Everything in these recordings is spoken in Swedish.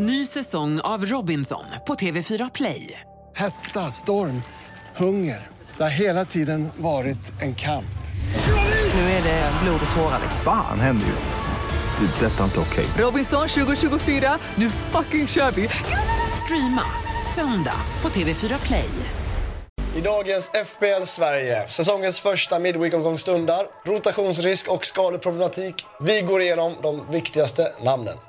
Ny säsong av Robinson på TV4 Play. Hetta, storm, hunger. Det har hela tiden varit en kamp. Nu är det blod och tårar. Fan händer just nu. Det. är Detta är inte okej. Robinson 2024, nu fucking kör vi! Streama söndag på TV4 Play. I dagens FBL Sverige, säsongens första midweek-omgång stundar. Rotationsrisk och skadeproblematik. Vi går igenom de viktigaste namnen.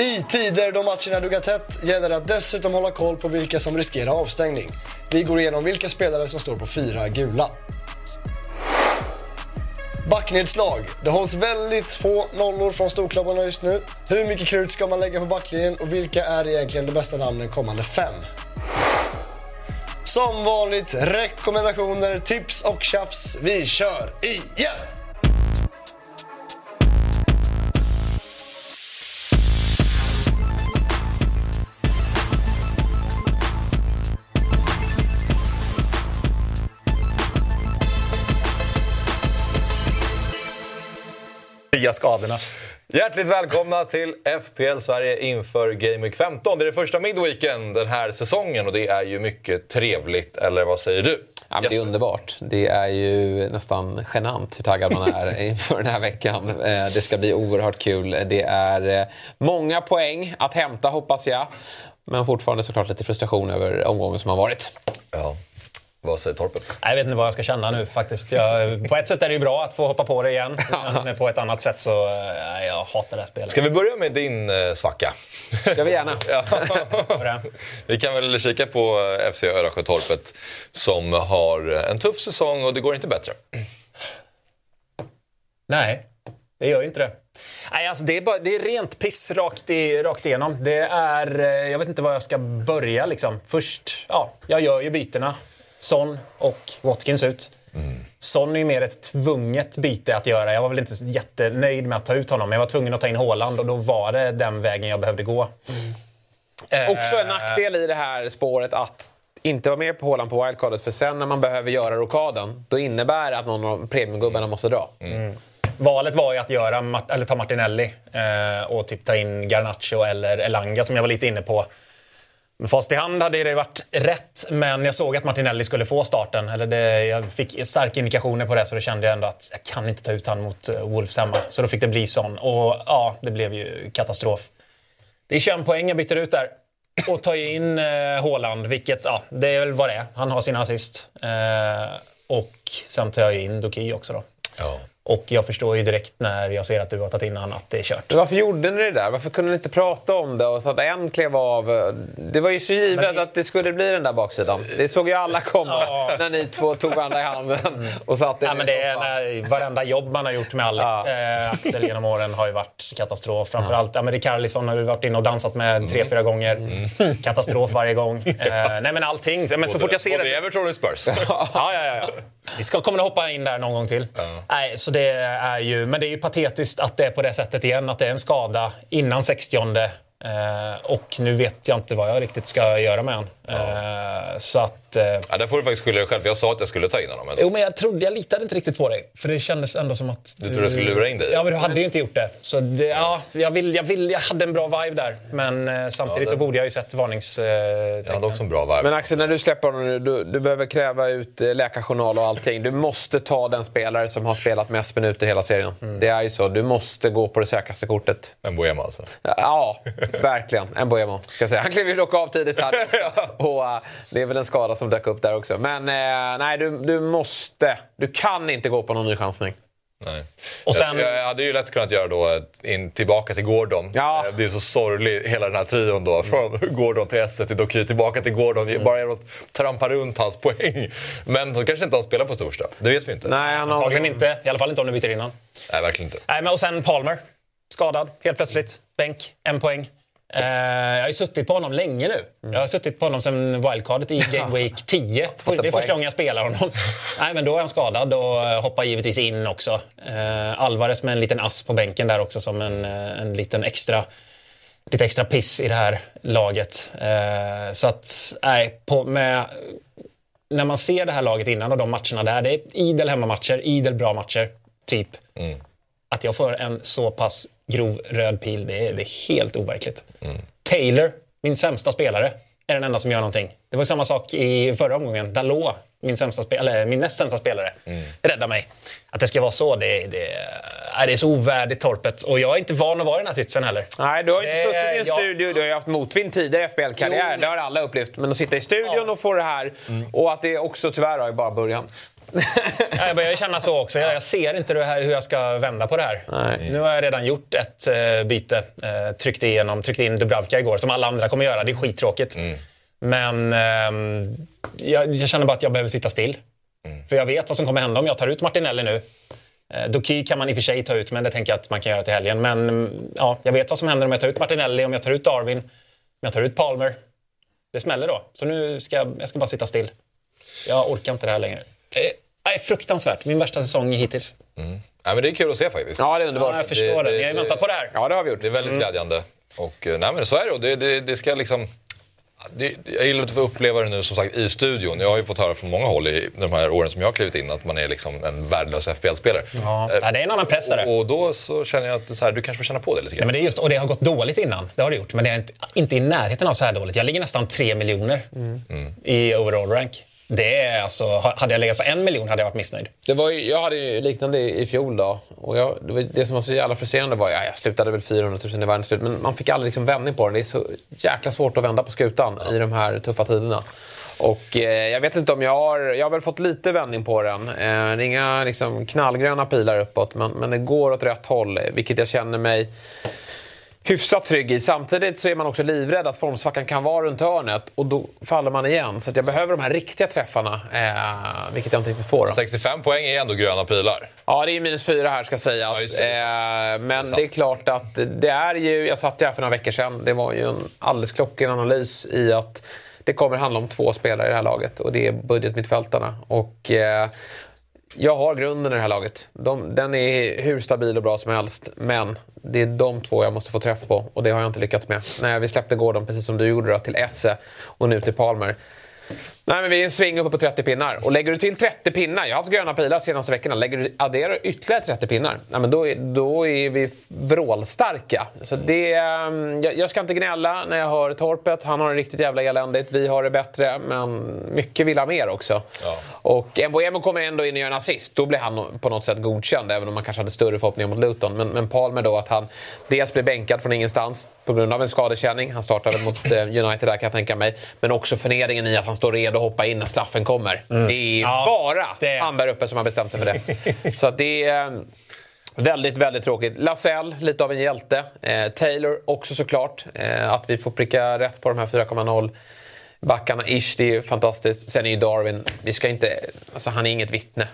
I tider då matcherna duggar tätt gäller det att dessutom hålla koll på vilka som riskerar avstängning. Vi går igenom vilka spelare som står på fyra gula. Backnedslag. Det hålls väldigt få nollor från storklubbarna just nu. Hur mycket krut ska man lägga på backlinjen och vilka är egentligen de bästa namnen kommande fem? Som vanligt rekommendationer, tips och tjafs. Vi kör igen! Nya skadorna. Hjärtligt välkomna till FPL Sverige inför Game Week 15. Det är det första midweeken den här säsongen och det är ju mycket trevligt, eller vad säger du? Ja, det är underbart. Det är ju nästan genant hur taggad man är inför den här veckan. Eh, det ska bli oerhört kul. Det är eh, många poäng att hämta hoppas jag. Men fortfarande såklart lite frustration över omgången som har varit. Ja. Vad säger Torpet? Jag vet inte vad jag ska känna nu faktiskt. Jag, på ett sätt är det ju bra att få hoppa på det igen. Men på ett annat sätt så äh, jag hatar det här spelet. Ska vi börja med din eh, svacka? Det vi gärna. ja. vi kan väl kika på FC Örasjötorpet som har en tuff säsong och det går inte bättre. Nej, det gör ju inte det. Nej, alltså det, är bara, det är rent piss rakt, i, rakt igenom. Det är, eh, jag vet inte var jag ska börja. Liksom. Först, ja, jag gör ju bytena. Son och Watkins ut. Mm. Son är mer ett tvunget byte att göra. Jag var väl inte jättenöjd med att ta ut honom, men jag var tvungen att ta in Håland och då var det den vägen jag behövde gå. Mm. Eh, Också en nackdel i det här spåret att inte vara med på Håland på wildcardet, för sen när man behöver göra rokaden, då innebär det att någon av premiumgubbarna måste dra. Mm. Valet var ju att göra, eller ta Martinelli eh, och typ ta in Garnacho eller Elanga som jag var lite inne på. Med fast i hand hade det varit rätt, men jag såg att Martinelli skulle få starten. Eller det, jag fick starka indikationer på det, så då kände jag ändå att jag kan inte ta ut han mot eh, Wolves hemma. Så då fick det bli sån. Och ja, det blev ju katastrof. Det är 21 poäng jag byter ut där. Och tar in uh, Haaland, vilket, ja, det är väl vad det är. Han har sina assist. Eh, och sen tar jag in Doki också då. Ja. Och jag förstår ju direkt när jag ser att du har tagit in honom att det är kört. Men varför gjorde ni det där? Varför kunde ni inte prata om det och så att en klev av? Det var ju så givet det... att det skulle bli den där baksidan. Det såg ju alla komma ja. när ni två tog varandra i handen och satte ja, men det är när, Varenda jobb man har gjort med Alex, ja. äh, Axel genom åren har ju varit katastrof. Framförallt ja. Rikarlison har du varit inne och dansat med mm. tre, fyra gånger. Mm. Katastrof varje gång. äh, nej men allting. Men så fort jag ser både det... Everton och Spurs. ja, ja, ja. Vi ska, kommer att hoppa in där någon gång till. Ja. Nej, så det är ju, men det är ju patetiskt att det är på det sättet igen. Att det är en skada innan 60 Eh, och nu vet jag inte vad jag riktigt ska göra med honom. Ja. Eh, så att... Eh, ja, där får du faktiskt skylla dig själv, för jag sa att jag skulle ta in honom. Men... Jo, men jag, trodde, jag litade inte riktigt på dig. För det kändes ändå som att... Du, du trodde jag skulle lura in dig? Ja, men du hade ju inte gjort det. Så det, ja, jag, vill, jag, vill, jag hade en bra vibe där. Men eh, samtidigt ja, det... så borde jag ju sett varningstecknen. Jag hade också en bra vibe. Men Axel, när du släpper honom nu, du, du behöver kräva ut läkarjournal och allting. Du måste ta den spelare som har spelat mest minuter hela serien. Mm. Det är ju så. Du måste gå på det säkraste kortet. En Boema alltså? Ja, verkligen. En Boemo, ska jag säga. Han klev ju dock av tidigt här. och, uh, det är väl en skada som dök upp där också. Men uh, nej, du, du måste. Du kan inte gå på någon ny chansning. Nej. Och sen... jag, jag hade ju lätt kunnat göra då in, tillbaka till Gordon. Ja. Det är så sorglig hela den här trion då. Från Gordon till Esse till Doky, tillbaka till Gordon. Mm. Bara genom att trampa runt hans poäng. Men så kanske inte han spelar på torsdag. Det vet vi inte. Nej, han har... Antagligen inte. I alla fall inte om du byter innan. Nej, verkligen inte. Nej, men och sen Palmer. Skadad helt plötsligt. Bänk. En poäng. Uh, jag har ju suttit på honom länge nu. Mm. Jag har suttit på honom sen wildcardet i Game Week 10. det är första gången jag spelar honom. Nej, men då är han skadad och hoppar givetvis in också. Uh, Alvarez med en liten ass på bänken där också som en, en liten extra lite extra piss i det här laget. Uh, så att, nej, på, med, när man ser det här laget innan och de matcherna där, det är idel hemmamatcher, idel bra matcher, typ. Mm. Att jag får en så pass grov röd pil, det är, det är helt overkligt. Mm. Taylor, min sämsta spelare, är den enda som gör någonting. Det var samma sak i förra omgången. Dalot, min, sämsta spelare, min näst sämsta spelare, mm. räddar mig. Att det ska vara så, det, det, det är så ovärdigt torpet. Och jag är inte van att vara i den här sitsen heller. Nej, du har inte suttit i en jag... studio. Du har ju haft motvind tidigare i FBL-karriär. Det har alla upplevt. Men att sitta i studion ja. och få det här. Mm. Och att det också tyvärr är bara början. Jag börjar känna så också. Jag, ser inte det här, hur jag ska vända på det här. Nej. Nu har jag redan gjort ett uh, byte. Uh, tryckte, igenom, tryckte in Dubravka igår, som alla andra kommer göra. Det är skittråkigt. Mm. Men uh, jag, jag, känner bara att jag behöver sitta still. Mm. För jag vet vad som kommer hända om jag tar ut Martinelli nu. Uh, Doky kan man i och för sig ta ut, men det tänker jag att man kan göra till helgen. Men ja, jag vet vad som händer om jag tar ut Martinelli, om jag tar ut Darwin, om jag tar ut Palmer. Det smäller då. Så nu ska jag ska bara sitta still. Jag orkar inte det här längre. Är fruktansvärt. Min värsta säsong hittills. Mm. Ja, men det är kul att se faktiskt. Ja, det är underbart. Ja, jag förstår det. det. Ni har ju väntat på det här. Ja, det har vi gjort. Det är väldigt mm. glädjande. Och, eh, nej, men så är det. det, det, det ska liksom... Det, jag gillar att få uppleva det nu som sagt i studion. Jag har ju fått höra från många håll i de här åren som jag har klivit in att man är liksom en värdelös FBL-spelare. Ja, eh, det är en annan press och, och då så känner jag att så här, du kanske får känna på det lite grann. Ja, men det är just, och det har gått dåligt innan, det har det gjort. Men det är inte, inte i närheten av så här dåligt. Jag ligger nästan 3 miljoner mm. i overall rank. Det är alltså, hade jag legat på en miljon hade jag varit missnöjd. Det var ju, jag hade ju liknande i fjol då. Och jag, det, var, det, som var så jävla frustrerande var, ja, jag slutade väl 400 000 i världens men man fick aldrig liksom vändning på den. Det är så jäkla svårt att vända på skutan ja. i de här tuffa tiderna. Och eh, jag vet inte om jag har... Jag har väl fått lite vändning på den. Eh, det är inga liksom, knallgröna pilar uppåt, men, men det går åt rätt håll. Vilket jag känner mig hyfsat trygg i. Samtidigt så är man också livrädd att formsvackan kan vara runt hörnet och då faller man igen. Så jag behöver de här riktiga träffarna, eh, vilket jag inte riktigt får. Då. 65 poäng är ändå gröna pilar. Ja, det är minus fyra här ska sägas. Ja, det. Eh, men det är klart att det är ju... Jag satt här för några veckor sedan. Det var ju en alldeles klockren analys i att det kommer handla om två spelare i det här laget och det är budgetmittfältarna. Och, eh, jag har grunden i det här laget. De, den är hur stabil och bra som helst. Men det är de två jag måste få träff på och det har jag inte lyckats med. När vi släppte Gordon, precis som du gjorde, då, till Esse och nu till Palmer. Nej, men vi är en sving uppe på 30 pinnar. Och lägger du till 30 pinnar, jag har haft gröna pilar senaste veckorna, lägger du adderar ytterligare 30 pinnar, nej, men då, är, då är vi vrålstarka. Så det, ehm, jag, jag, ska inte gnälla när jag hör Torpet, han har det riktigt jävla eländigt. Vi har det bättre, men mycket vill ha mer också. Ja. Och Mbuemo kommer ändå in och gör en assist. Då blir han på något sätt godkänd, även om man kanske hade större förhoppningar mot Luton. Men, men Palmer då, att han dels blir bänkad från ingenstans på grund av en skadekänning. Han startar väl mot eh, United där kan jag tänka mig. Men också förnedringen i att han står redo hoppa in när straffen kommer. Mm. Det är ja, bara det... han där uppe som har bestämt sig för det. Så det är eh, väldigt, väldigt tråkigt. Lasell, lite av en hjälte. Eh, Taylor också såklart. Eh, att vi får pricka rätt på de här 4,0 backarna. Ish, det är ju fantastiskt. Sen är ju Darwin, vi ska inte... Alltså han är inget vittne.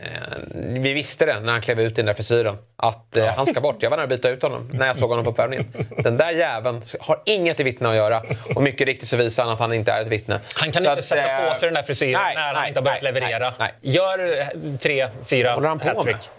Eh, vi visste det när han klev ut i den där frisyren. Att eh, ja. han ska bort. Jag var nära att byta ut honom när jag såg honom på uppvärmningen. Den där jäveln har inget i vittne att göra. Och mycket riktigt så visar han att han inte är ett vittne. Han kan så inte att, sätta på sig den där frisyren nej, när han inte har börjat nej, leverera. Nej, Gör eh, tre, fyra hattrick.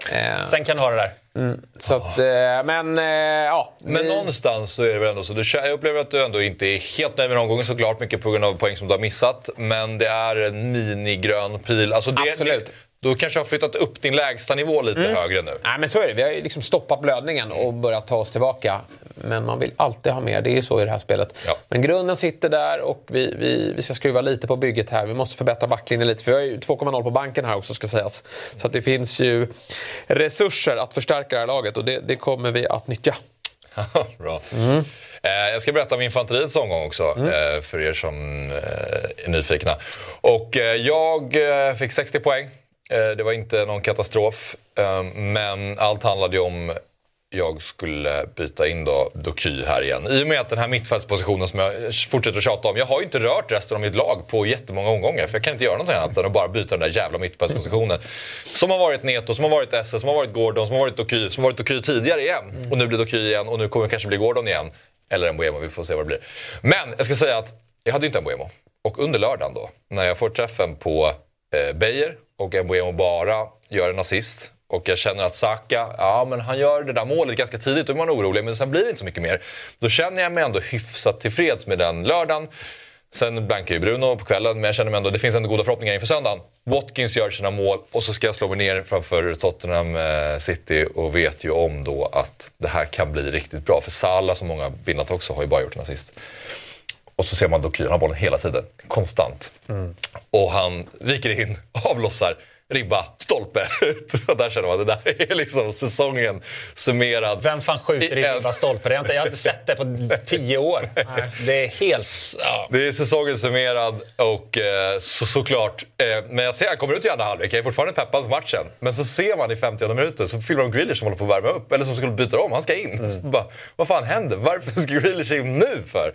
Sen kan du ha det där. Mm, så att, men, ja. Men vi... någonstans så är det väl ändå så. Du, jag upplever att du ändå inte är helt nöjd med omgången såklart. Mycket på grund av poäng som du har missat. Men det är en minigrön pil. Alltså det, Absolut. Du kanske har flyttat upp din lägsta nivå lite mm. högre nu. Nej, men så är det. Vi har ju liksom stoppat blödningen och börjat ta oss tillbaka. Men man vill alltid ha mer. Det är ju så i det här spelet. Ja. Men grunden sitter där och vi, vi, vi ska skruva lite på bygget här. Vi måste förbättra backlinjen lite. För vi har ju 2,0 på banken här också ska sägas. Så att det finns ju resurser att förstärka det här laget och det, det kommer vi att nyttja. Bra. Mm. Eh, jag ska berätta om infanteriets omgång också, mm. eh, för er som eh, är nyfikna. Och jag fick 60 poäng. Eh, det var inte någon katastrof, eh, men allt handlade ju om jag skulle byta in då Doky här igen. I och med att den här mittfältspositionen som jag fortsätter att tjata om. Jag har ju inte rört resten av mitt lag på jättemånga omgångar. För jag kan inte göra någonting annat än att bara byta den där jävla mittfältspositionen. Som har varit Neto, som har varit Esse, som har varit Gordon, som har varit Doky, som har varit Doky tidigare igen. Och nu blir Doky igen och nu kommer det kanske bli Gordon igen. Eller en Boemo, vi får se vad det blir. Men jag ska säga att jag hade ju inte en Boemo. Och under lördagen då, när jag får träffen på eh, Beijer och Mbuemo bara gör en assist. Och jag känner att Saka, ja men han gör det där målet ganska tidigt, då är man orolig, men sen blir det inte så mycket mer. Då känner jag mig ändå hyfsat tillfreds med den lördagen. Sen blankar ju Bruno på kvällen, men jag känner mig ändå det finns ändå goda förhoppningar inför söndagen. Watkins gör sina mål och så ska jag slå mig ner framför Tottenham eh, City och vet ju om då att det här kan bli riktigt bra. För Salah, som många bildat också, har ju bara gjort en assist. Och så ser man Doky, han bollen hela tiden, konstant. Mm. Och han viker in, avlossar ribba, stolpe. där känner man, det där är liksom säsongen summerad. Vem fan skjuter i ribba, stolpe? Jag har, inte, jag har inte sett det på tio år. Det är helt... Ja. Det är säsongen summerad och eh, så, såklart. Eh, men jag ser, jag kommer ut i andra halvlek, jag är fortfarande peppad på matchen. Men så ser man i 50 minuten så filmar de Grealish som håller på att värma upp. Eller som skulle byta om, han ska in. Mm. Bara, vad fan händer? Varför ska Grealish in nu för?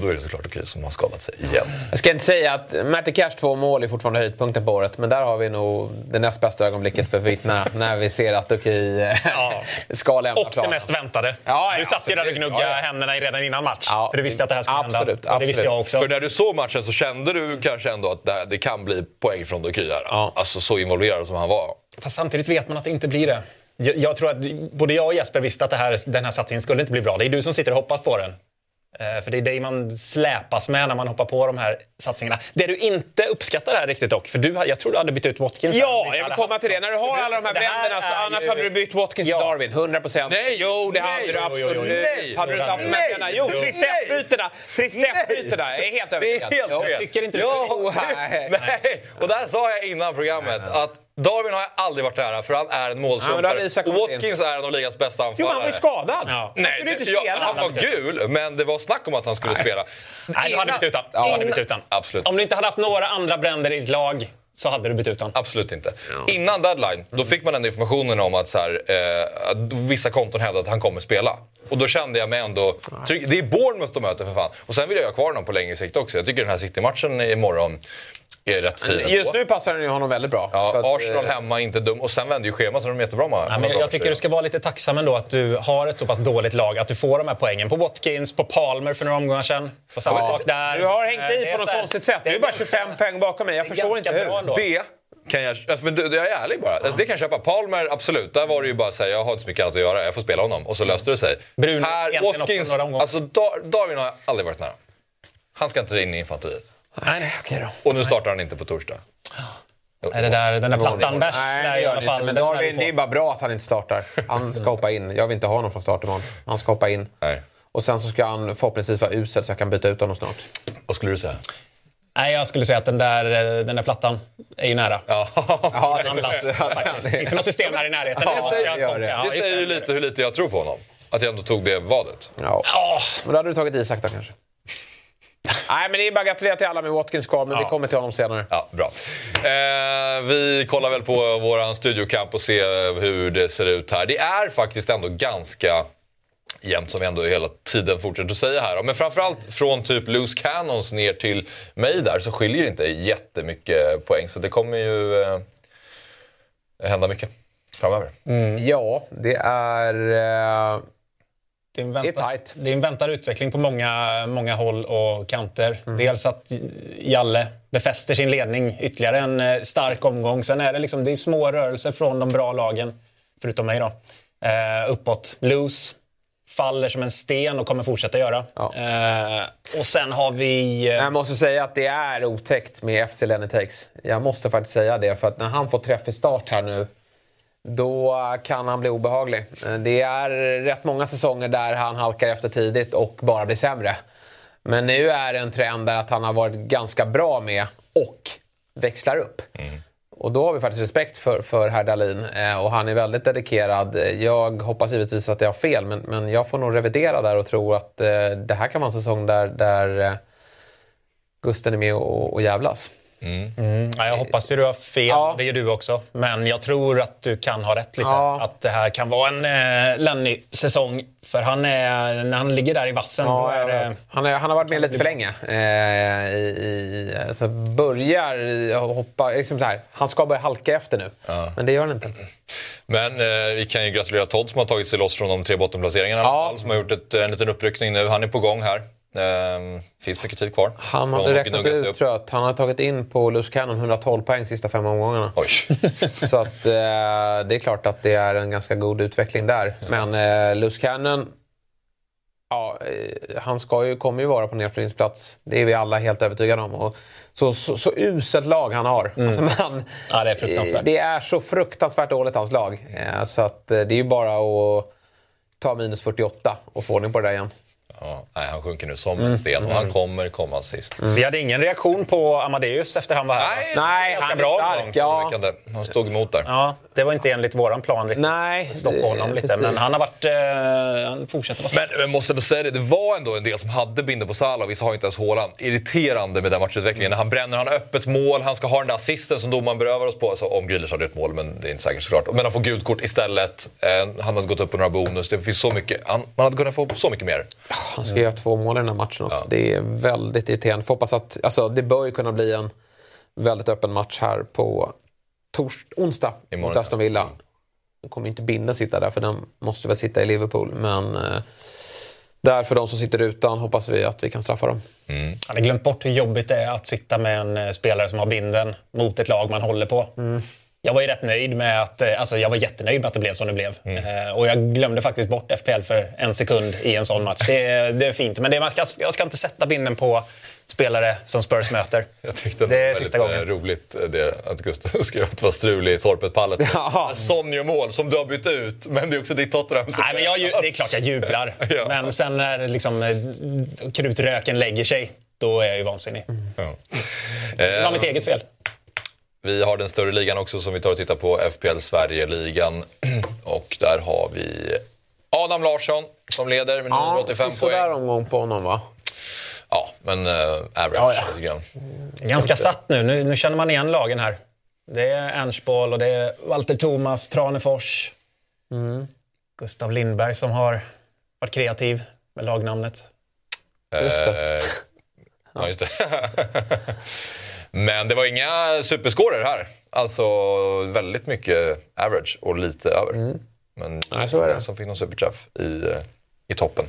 Och då är det såklart okej som har skadat sig igen. Jag ska inte säga att Matty Cash två mål är fortfarande höjdpunkten på året. Men där har vi nog det näst bästa ögonblicket för vittnena när vi ser att Okej ja. ska lämna Och planen. det mest väntade. Ja, ja, du satt ju där och gnuggade ja, händerna redan innan match. för du visste att det här skulle absolut, hända. Absolut. Det visste jag också. För när du såg matchen så kände du kanske ändå att det kan bli poäng från Doky här. Ja. Alltså så involverad som han var. Fast samtidigt vet man att det inte blir det. Jag, jag tror att både jag och Jesper visste att det här, den här satsningen skulle inte bli bra. Det är du som sitter och hoppas på den. Eh, för det är dig man släpas med när man hoppar på de här satsningarna. Det du inte uppskattar här riktigt dock, för du, jag tror du hade bytt ut Watkins. Ja, jag vill komma till det. När du har alla de här bränderna så annars ju... hade du bytt Watkins ja. till Darwin. 100 procent. Nej, jo, det hade du absolut. Nej, hade du haft med denna. Jo, tristessbytena. Tristessbytena. Jag är helt övertygad. Det är helt Jag tycker inte du ska oh, nej. Och där sa jag innan programmet att Darwin har jag aldrig varit nära för han är en målsumpare. Ja, och Watkins är en av ligans bästa anfallare. Jo, men han var ju skadad. Ja. Nej, han inte spela. Ja, han var gul, men det var snack om att han skulle Nej. spela. Nej, du hade bytt ut honom. Ja, bytt ut Absolut. Om du inte hade haft några andra bränder i ditt lag så hade du bytt ut honom. Absolut inte. Ja. Innan deadline, då fick man ändå informationen om att, så här, eh, vissa konton hävdade att han kommer spela. Och då kände jag mig ändå... Det är Bournemouth de möter för fan. Och sen vill jag ha kvar honom på längre sikt också. Jag tycker den här City-matchen imorgon är rätt fin Just nu passar den ju honom väldigt bra. Ja, att, Arsenal eh, hemma, inte dum. Och sen vänder ju schemat så de är jättebra med. Ja, men jag tycker du ska vara lite tacksam ändå att du har ett så pass dåligt lag. Att du får de här poängen på Watkins, på Palmer för några omgångar sedan. På samma ja. sak där. Du har hängt i på något konstigt sätt. Du är bara 25 poäng bakom mig. Jag förstår inte hur. Det kan jag, alltså, men jag är ärlig bara. Alltså, det kan jag köpa. Palmer, absolut. Där var det ju bara säga jag har inte så mycket annat att göra. Jag får spela honom. Och så löste det sig. Brun, här, Watkins, alltså Darwin har jag aldrig varit nära. Han ska inte in i infanteriet. Nej, nej, okej då. Och nu startar han inte på torsdag. Är det där, den där plattan bärs? Nej, det gör i alla fall. Men Darwin, det är bara bra att han inte startar. Han ska hoppa in. Jag vill inte ha honom från start imorgon. Han ska hoppa in. Nej. Och sen så ska han förhoppningsvis vara usel så jag kan byta ut honom snart. Vad skulle du säga? Nej, jag skulle säga att den där, den där plattan är ju nära. Ja, ja det handlas, faktiskt. Finns det något system här i närheten? Ja, det, gör det. Ja, det säger ju lite hur lite jag tror på honom. Att jag ändå tog det vadet. Ja. Men då hade du tagit Isak då kanske? Nej, men det är bara att gratulera till alla med Watkins kvar, men ja. vi kommer till honom senare. Ja, bra. Eh, vi kollar väl på vår studiokamp och ser hur det ser ut här. Det är faktiskt ändå ganska jämnt som vi ändå hela tiden fortsätter att säga här. Men framförallt från typ loose cannons ner till mig där så skiljer det inte jättemycket poäng. Så det kommer ju eh, hända mycket framöver. Mm. Ja, det är... Eh det är, en väntad, det är tight. Det är en väntad utveckling på många, många håll och kanter. Mm. Dels att Jalle befäster sin ledning ytterligare en eh, stark omgång. Sen är det, liksom, det är små rörelser från de bra lagen, förutom mig då. Eh, uppåt. Blues faller som en sten och kommer fortsätta göra. Ja. Eh, och sen har vi... Eh... Jag måste säga att det är otäckt med FC Lenny Takes. Jag måste faktiskt säga det, för att när han får träff i start här nu då kan han bli obehaglig. Det är rätt många säsonger där han halkar efter tidigt och bara blir sämre. Men nu är det en trend där att han har varit ganska bra med och växlar upp. Mm. Och då har vi faktiskt respekt för, för herr Dahlin eh, och han är väldigt dedikerad. Jag hoppas givetvis att jag har fel men, men jag får nog revidera där och tro att eh, det här kan vara en säsong där, där eh, Gusten är med och, och jävlas. Mm. Mm. Ja, jag hoppas att du har fel, ja. det gör du också. Men jag tror att du kan ha rätt lite. Ja. Att det här kan vara en eh, Lenny-säsong. För han är, när han ligger där i vassen, ja, då är det... Han, är, han har varit med lite för länge. Eh, i, i, alltså börjar hoppa... Liksom så här, han ska börja halka efter nu. Ja. Men det gör han inte. Men eh, vi kan ju gratulera Todd som har tagit sig loss från de tre bottenplaceringarna. Ja. Som har gjort ett, en liten uppryckning nu. Han är på gång här. Um, finns mycket tid kvar. Han hade räknat ut tror jag, att han har tagit in på Luz Cannon 112 poäng sista fem omgångarna. Oj. Så att, eh, det är klart att det är en ganska god utveckling där. Men eh, Luz Cannon Ja, eh, han ska ju, kommer ju vara på nedflyttningsplats. Det är vi alla helt övertygade om. Och så, så, så uselt lag han har. Mm. Alltså man, ja, det, är det är så fruktansvärt dåligt, hans lag. Så att det är ju bara att ta minus 48 och få ordning på det där igen. Ja, nej, han sjunker nu som en sten och han mm. kommer komma sist. Mm. Vi hade ingen reaktion på Amadeus efter han var här. Nej, nej han är stark. Ja. Han stod emot där. Ja, det var inte enligt våran plan riktigt. Nej, Stoppa honom lite. Men han har varit... Eh, han fortsätter vara stark. Men, men måste ändå säga det, det var ändå en del som hade binden på Salah. Vissa har inte ens Haaland. Irriterande med den matchutvecklingen. Mm. När han bränner, han har öppet mål, han ska ha den där assisten som domaren berövar oss på. Alltså, om Grealish hade ett mål, men det är inte säkert såklart. Men han får gult kort istället. Eh, han hade gått upp på några bonus. Det finns så mycket. Han, man hade kunnat få så mycket mer. Han ska göra två mål i den här matchen också. Ja. Det är väldigt irriterande. Får hoppas att, alltså, det bör ju kunna bli en väldigt öppen match här på tors onsdag mot Aston Villa. Nu kommer inte Binden sitta där för den måste väl sitta i Liverpool. Men eh, där för de som sitter utan hoppas vi att vi kan straffa dem. Mm. Han har glömt bort hur jobbigt det är att sitta med en eh, spelare som har binden mot ett lag man håller på. Mm. Jag var ju rätt nöjd med att, eh, alltså jag var jättenöjd med att det blev som det blev. Mm. Eh, och jag glömde faktiskt bort FPL för en sekund i en sån match. Det, det är fint, men det, man ska, jag ska inte sätta binden på spelare som Spurs möter. Jag tyckte det, det är sista gången. roligt det, att Gustav skrev att det var strul i Torpet-pallet. Ja. Sonja-mål som du har bytt ut, men det är också ditt Tottenham. Nej, men jag, det är klart jag jublar. ja. Men sen när liksom, eh, krutröken lägger sig, då är jag ju vansinnig. Mm. Ja. Det var mitt eget fel. Vi har den större ligan också som vi tar och tittar på, FPL Sverige-ligan. Och där har vi Adam Larsson som leder med 985 ja, poäng. Ja, omgång på honom va? Ja, men uh, average ja, ja. Ganska satt nu. nu. Nu känner man igen lagen här. Det är Ernstboll och det är Walter Thomas, Tranefors. Mm. Gustav Lindberg som har varit kreativ med lagnamnet. Just det. Ja, just det. Men det var inga superscorer här. Alltså väldigt mycket average och lite över. Mm. Men Nej, så är det. som fick någon superträff i, i toppen.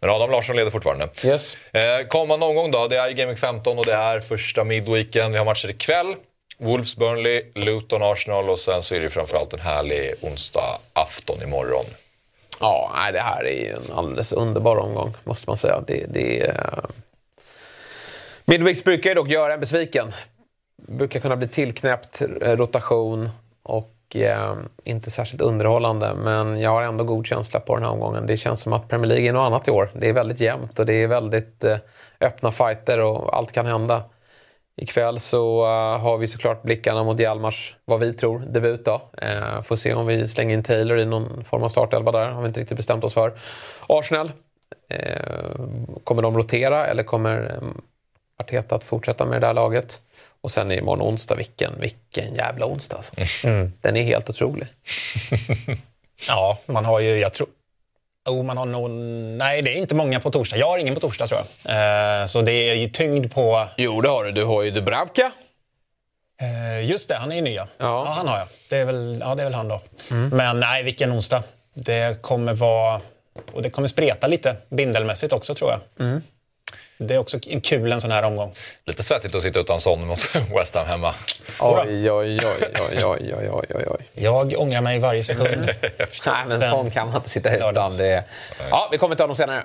Men Adam Larsson leder fortfarande. Yes. Eh, kommande omgång då, det är Game 15 och det är första midweeken. Vi har matcher ikväll. Wolves, Burnley, Luton, Arsenal och sen så är det framförallt en härlig onsdag afton imorgon. Ja, det här är ju en alldeles underbar omgång, måste man säga. Det, det, uh... Midweeks brukar ju dock göra en besviken. Brukar kunna bli tillknäppt, eh, rotation och eh, inte särskilt underhållande. Men jag har ändå god känsla på den här omgången. Det känns som att Premier League är något annat i år. Det är väldigt jämnt och det är väldigt eh, öppna fighter och allt kan hända. Ikväll så uh, har vi såklart blickarna mot Hjalmars, vad vi tror, debut då. Uh, får se om vi slänger in Taylor i någon form av startelva där, har vi inte riktigt bestämt oss för. Arsenal, uh, kommer de rotera eller kommer Arteta att fortsätta med det där laget? Och sen imorgon onsdag, vilken, vilken jävla onsdag alltså. Mm. Den är helt otrolig. ja, man har ju, jag tror... Oh, man har någon... Nej, det är inte många på torsdag. Jag har ingen på torsdag tror jag. Eh, så det är ju tyngd på... Jo, det har du. Du har ju Dubravka. Eh, just det, han är ju ny ja. ja. han har jag. Det är väl, ja, det är väl han då. Mm. Men nej, vilken onsdag. Det kommer vara... Och det kommer spreta lite bindelmässigt också tror jag. Mm. Det är också kul en sån här omgång. Lite svettigt att sitta utan sån mot West Ham hemma. Oj, oj, oj, oj, oj, oj, oj, oj. Jag ångrar mig varje sekund. Nej, men Sen, sån kan man inte sitta utan. Det... Ja, vi kommer ta dem senare.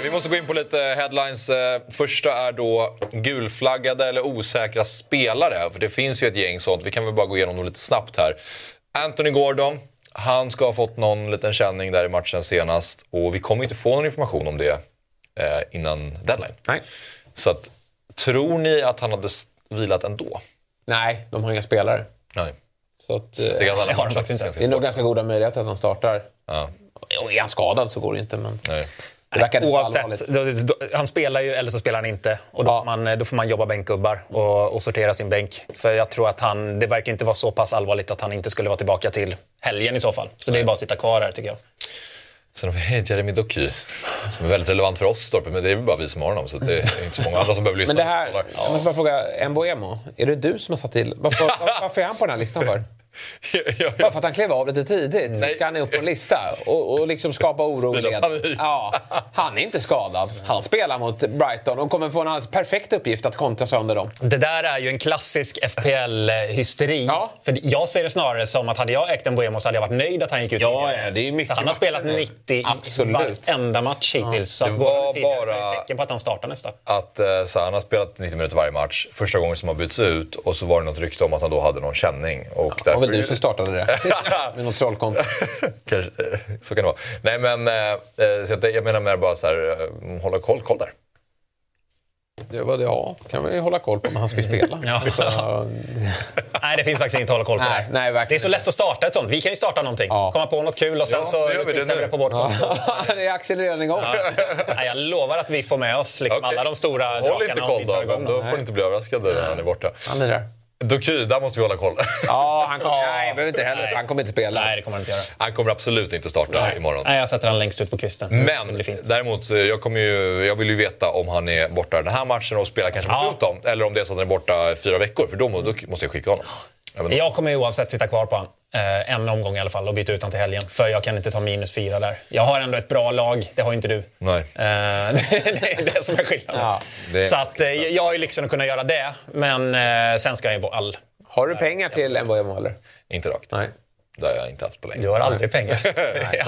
Vi måste gå in på lite headlines. Eh, första är då gulflaggade eller osäkra spelare. För det finns ju ett gäng sånt. Vi kan väl bara gå igenom dem lite snabbt här. Anthony Gordon. Han ska ha fått någon liten känning där i matchen senast. Och vi kommer inte få någon information om det eh, innan deadline. Nej. Så att, tror ni att han hade vilat ändå? Nej, de har inga spelare. Nej. Så att, eh, det, har de det är nog ganska goda möjligheter att han startar. Ja. Är han skadad så går det inte. Men... Nej. Oavsett, då, då, han spelar ju eller så spelar han inte. Och då, Ja. får, man, då får man jobba bänkgubbar och, och sortera sin bänk. För jag tror att han, det verkar inte vara så pass allvarligt att han inte skulle vara tillbaka till helgen i så fall. Så det är bara att sitta kvar här tycker jag. Sen har vi Jeremy Doky som är väldigt relevant för oss Storpe, men det är väl bara vi som har honom så det är inte så många andra som behöver lyssna. Men det här, Ja. jag måste bara fråga, Mboemo, är det du som har satt till... Varför, var, varför är han på den här listan för? Bara för att han klev av lite tidigt så ska han upp på en lista och, och liksom skapa oro i Sprida led. panik. Ja, han är inte skadad. Han spelar mot Brighton och kommer få en alldeles perfekt uppgift att kontra sönder dem. Det där är ju en klassisk FPL-hysteri. Ja. För jag ser det snarare som att hade jag ägt en Boemo så hade jag varit nöjd att han gick ut Ja, ja, det är ju mycket För han har spelat 90 i Absolut. varenda match hittills. Så Det var så är bara- ett tecken på att han startar nästa. Att eh, så han har spelat 90 minuter varje match, första gången som han byts ut och så var det något rykte om att han då hade någon känning. Och Det var väl du som startade det? Med något trollkonto. Kanske, så kan det vara. Nej men, eh, eh, så jag, menar mer bara så här, eh, hålla koll, koll där. Det var det, ja, kan vi hålla koll på, men han ska ju spela. Ja. Så, Nej, det finns faktiskt inget att hålla koll på. Nej, där. nej, verkligen det är så lätt att starta ett sånt. Vi kan ju starta någonting. Ja. Komma på något kul och sen Ja, så vi twittrar vi det på vårt konto. det är accelererande igång. Nej, jag lovar att vi får med oss liksom Okej. alla de stora Håll drakarna. inte om koll då, då får ni inte bli överraskade när han är borta. Han lirar. Doky, där måste vi hålla koll. Ja, han kommer, nej, behöver inte heller, han kommer inte spela. Nej, det kommer han inte göra. Han kommer absolut inte starta imorgon. Nej, jag sätter han längst ut på kvisten. Men däremot, så jag, kommer ju, jag vill ju veta om han är borta den här matchen och spelar kanske mot Ja. Luton. Eller om det är så att han är borta fyra veckor, för då, då måste jag skicka honom. Ja, men- Jag kommer ju oavsett sitta kvar på han. Eh, en omgång i alla fall och byta ut han till helgen. För jag kan inte ta minus fyra där. Jag har ändå ett bra lag, det har inte du. Nej. Eh, det är det som är skillnaden. Ja, är- Så att, eh, jag har ju lyxen att kunna göra det, men eh, sen ska jag ju på all. Har du pengar till Mboemo eller? Inte rakt. Nej. Det har jag inte haft på länge. Du har aldrig pengar.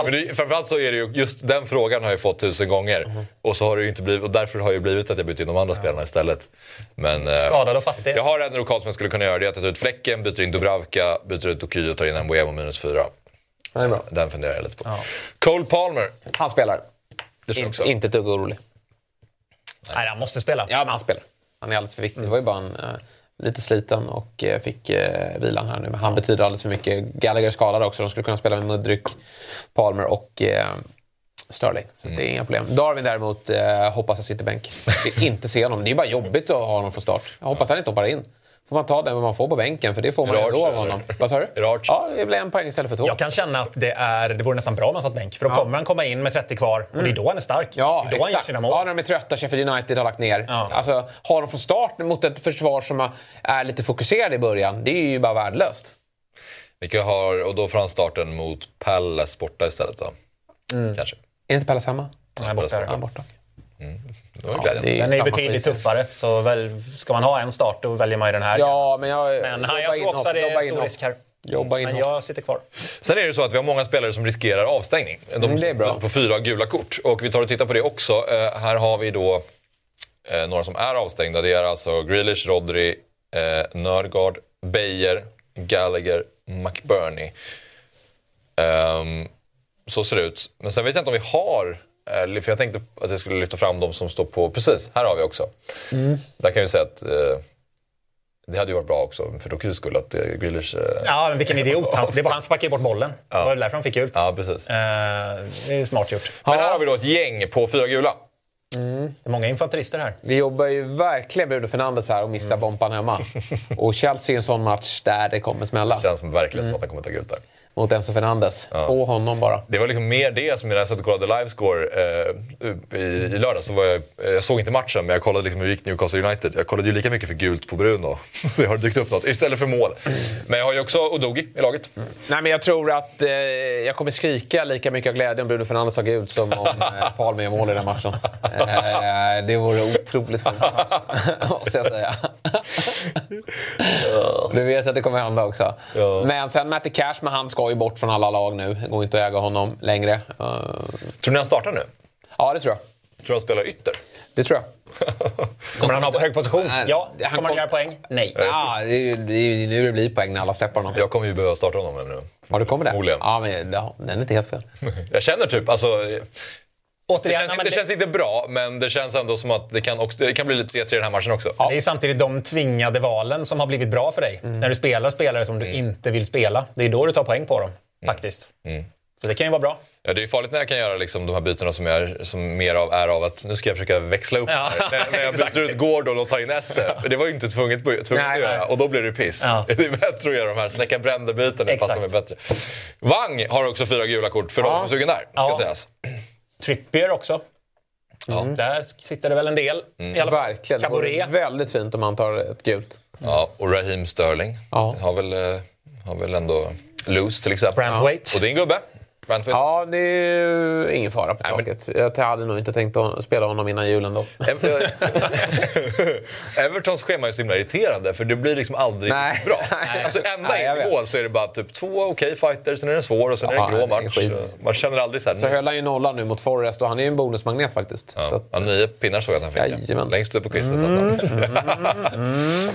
Men det, framförallt så är det ju, just den frågan har jag fått tusen gånger. Mhm. Och, så har det ju inte blivit, och därför har det ju blivit att jag bytt in de andra spelarna istället. Men, eh, Skadad och fattig. Jag har en lokal som jag skulle kunna göra. Det är att jag tar ut Fläcken, byter in Dubravka, byter ut Doky och tar in Mbuemo minus fyra. Det är bra. Den funderar jag lite på. Cole Palmer. Han spelar. Det tror jag In, också. inte ett dugg orolig. Nej, han måste spela. Ja, men han spelar. Han är alldeles för viktig. Det var ju bara en, eh, lite sliten och eh, fick eh, vilan här nu. Men han betyder alldeles för mycket. Gallagher är skadad också. De skulle kunna spela med Mudryk, Palmer och eh, Sterling. Så det är inga problem. Darwin däremot eh, hoppas jag sitter bänk. Vill inte se honom. Det är bara jobbigt att ha honom från start. Jag hoppas han inte hoppar in. Får man ta den man får på bänken, för det får man det ändå av honom. Vad sa du? Archer? Ja, det blir en poäng istället för två. Jag kan känna att det, är, det vore nästan bra om han satt bänk. För då kommer han komma in med 30 kvar och det är då han är stark. Ja, det är då han gör exakt. sina Ja, mål. när de är trötta, Sheffield United har lagt ner. Ja. Alltså, har de från start mot ett försvar som är lite fokuserade i början, det är ju bara värdelöst. Vilka har, och då får han starten mot Palace borta istället då. Mm. Kanske. Är inte Palace hemma? Nej, borta är det. Ja, borta. Det var glädjande. det är Den är ju betydligt tuffare. Så väl, ska man ha en start, då väljer man ju den här. Ja, men jag... Men han, jag tror också att det är stor inhopp. risk här. Jobba Men jag sitter kvar. Sen är det så att vi har många spelare som riskerar avstängning. De Mm, det är bra. På fyra gula kort. Och vi tar och tittar på det också. Eh, här har vi då eh, några som är avstängda. Det är alltså Grealish, Rodri, eh, Nörgaard, Beijer, Gallagher, McBurney. Ehm, så ser det ut. Men sen vet jag inte om vi har... För jag tänkte att jag skulle lyfta fram de som står på... Precis, här har vi också. Mm. Där kan vi säga att... Eh, det hade ju varit bra också för Dokys skull att eh, Grealish... Eh, Ja, men vilken idiot. Han, det var han som sparkade bort bollen. Det var därför han fick gult. ja, precis. Eh, det är smart gjort. Men här har vi då ett gäng på fyra gula. Det är många infanterister här. Vi jobbar ju verkligen Bruno Fernandes här och missar bompan hemma. Och Chelsea är en sån match där det kommer smälla. Känns som verkligen som att han kommer ta gult där. Mot Enzo Fernandes. På honom bara. Det var liksom mer det som när jag satt och kollade livescore eh, i, i lördag. Så var jag, eh, jag såg inte matchen, men jag kollade liksom hur gick Newcastle United. Jag kollade ju lika mycket för gult på Bruno. Så jag har dykt upp något istället för mål. Men jag har ju också Odogi i laget. Nej, men jag tror att eh, jag kommer skrika lika mycket av glädje om Bruno Fernandes tar gult som om eh, Palme gör mål i den matchen. Eh, det vore otroligt fint. Måste jag säga. Du vet att det kommer hända också. Ja. Men sen Matty Cash, men han ska ju bort från alla lag nu. Det går inte att äga honom längre. Eh, Tror ni han startar nu? ja, det tror jag. Tror du han spelar ytter? Det tror jag. Kommer han ha hög position? Nej, Ja. han Kommer han göra poäng? Nej. Ja, det är ju nu det blir poäng när alla släpper honom. Jag kommer ju behöva starta honom nu. Ja, det kommer det? Ja, men ja, den är inte helt fel. Jag känner typ, alltså... Det Återigen, känns, nej, men det känns inte bra, men det känns ändå som att det kan, också, det kan bli lite 3-3 i den här matchen också. Det är samtidigt de tvingade valen som har blivit bra för dig. När du spelar spelare som du inte vill spela. Det är då du tar poäng på dem, faktiskt. Så det kan ju vara bra. Ja, det är farligt när jag kan göra liksom, de här bytena som, jag, som mer av, är av att nu ska jag försöka växla upp Ja, här. När, när jag byter ut Gordon och tar in Esse. Det var ju inte tvunget, tvunget Nej, att göra nej. och då blir det piss. Ja. Det är bättre att göra de här släcka bränder-byten, det passar mig bättre. Wang har också fyra gula kort för de som är sugen där, ska Ja. sägas. Trippier också. Där sitter det väl en del. I alla fall. Verkligen. Det vore Caboret. väldigt fint om han tar ett gult. Ja, och Raheem Sterling Ja. har, väl, eh, har väl ändå loose till exempel. Brantwaite. Och din gubbe. Ja, det är ju ingen fara på taket. Jag hade nog inte tänkt att spela honom innan julen då. Evertons schema är så himla irriterande för det blir liksom aldrig Nej. bra. Alltså ända Nej, in i mål så är det bara typ två okej fighter, sen är det en svår och sen är det Ja, en grå det match. Man känner aldrig så här. Så höll han ju nollan nu mot Forrest och han är ju en bonusmagnet faktiskt. Så Ja, att, ja, nio pinnar såg jag att han fick. Jajamän. Längst upp på kvisten. satt han.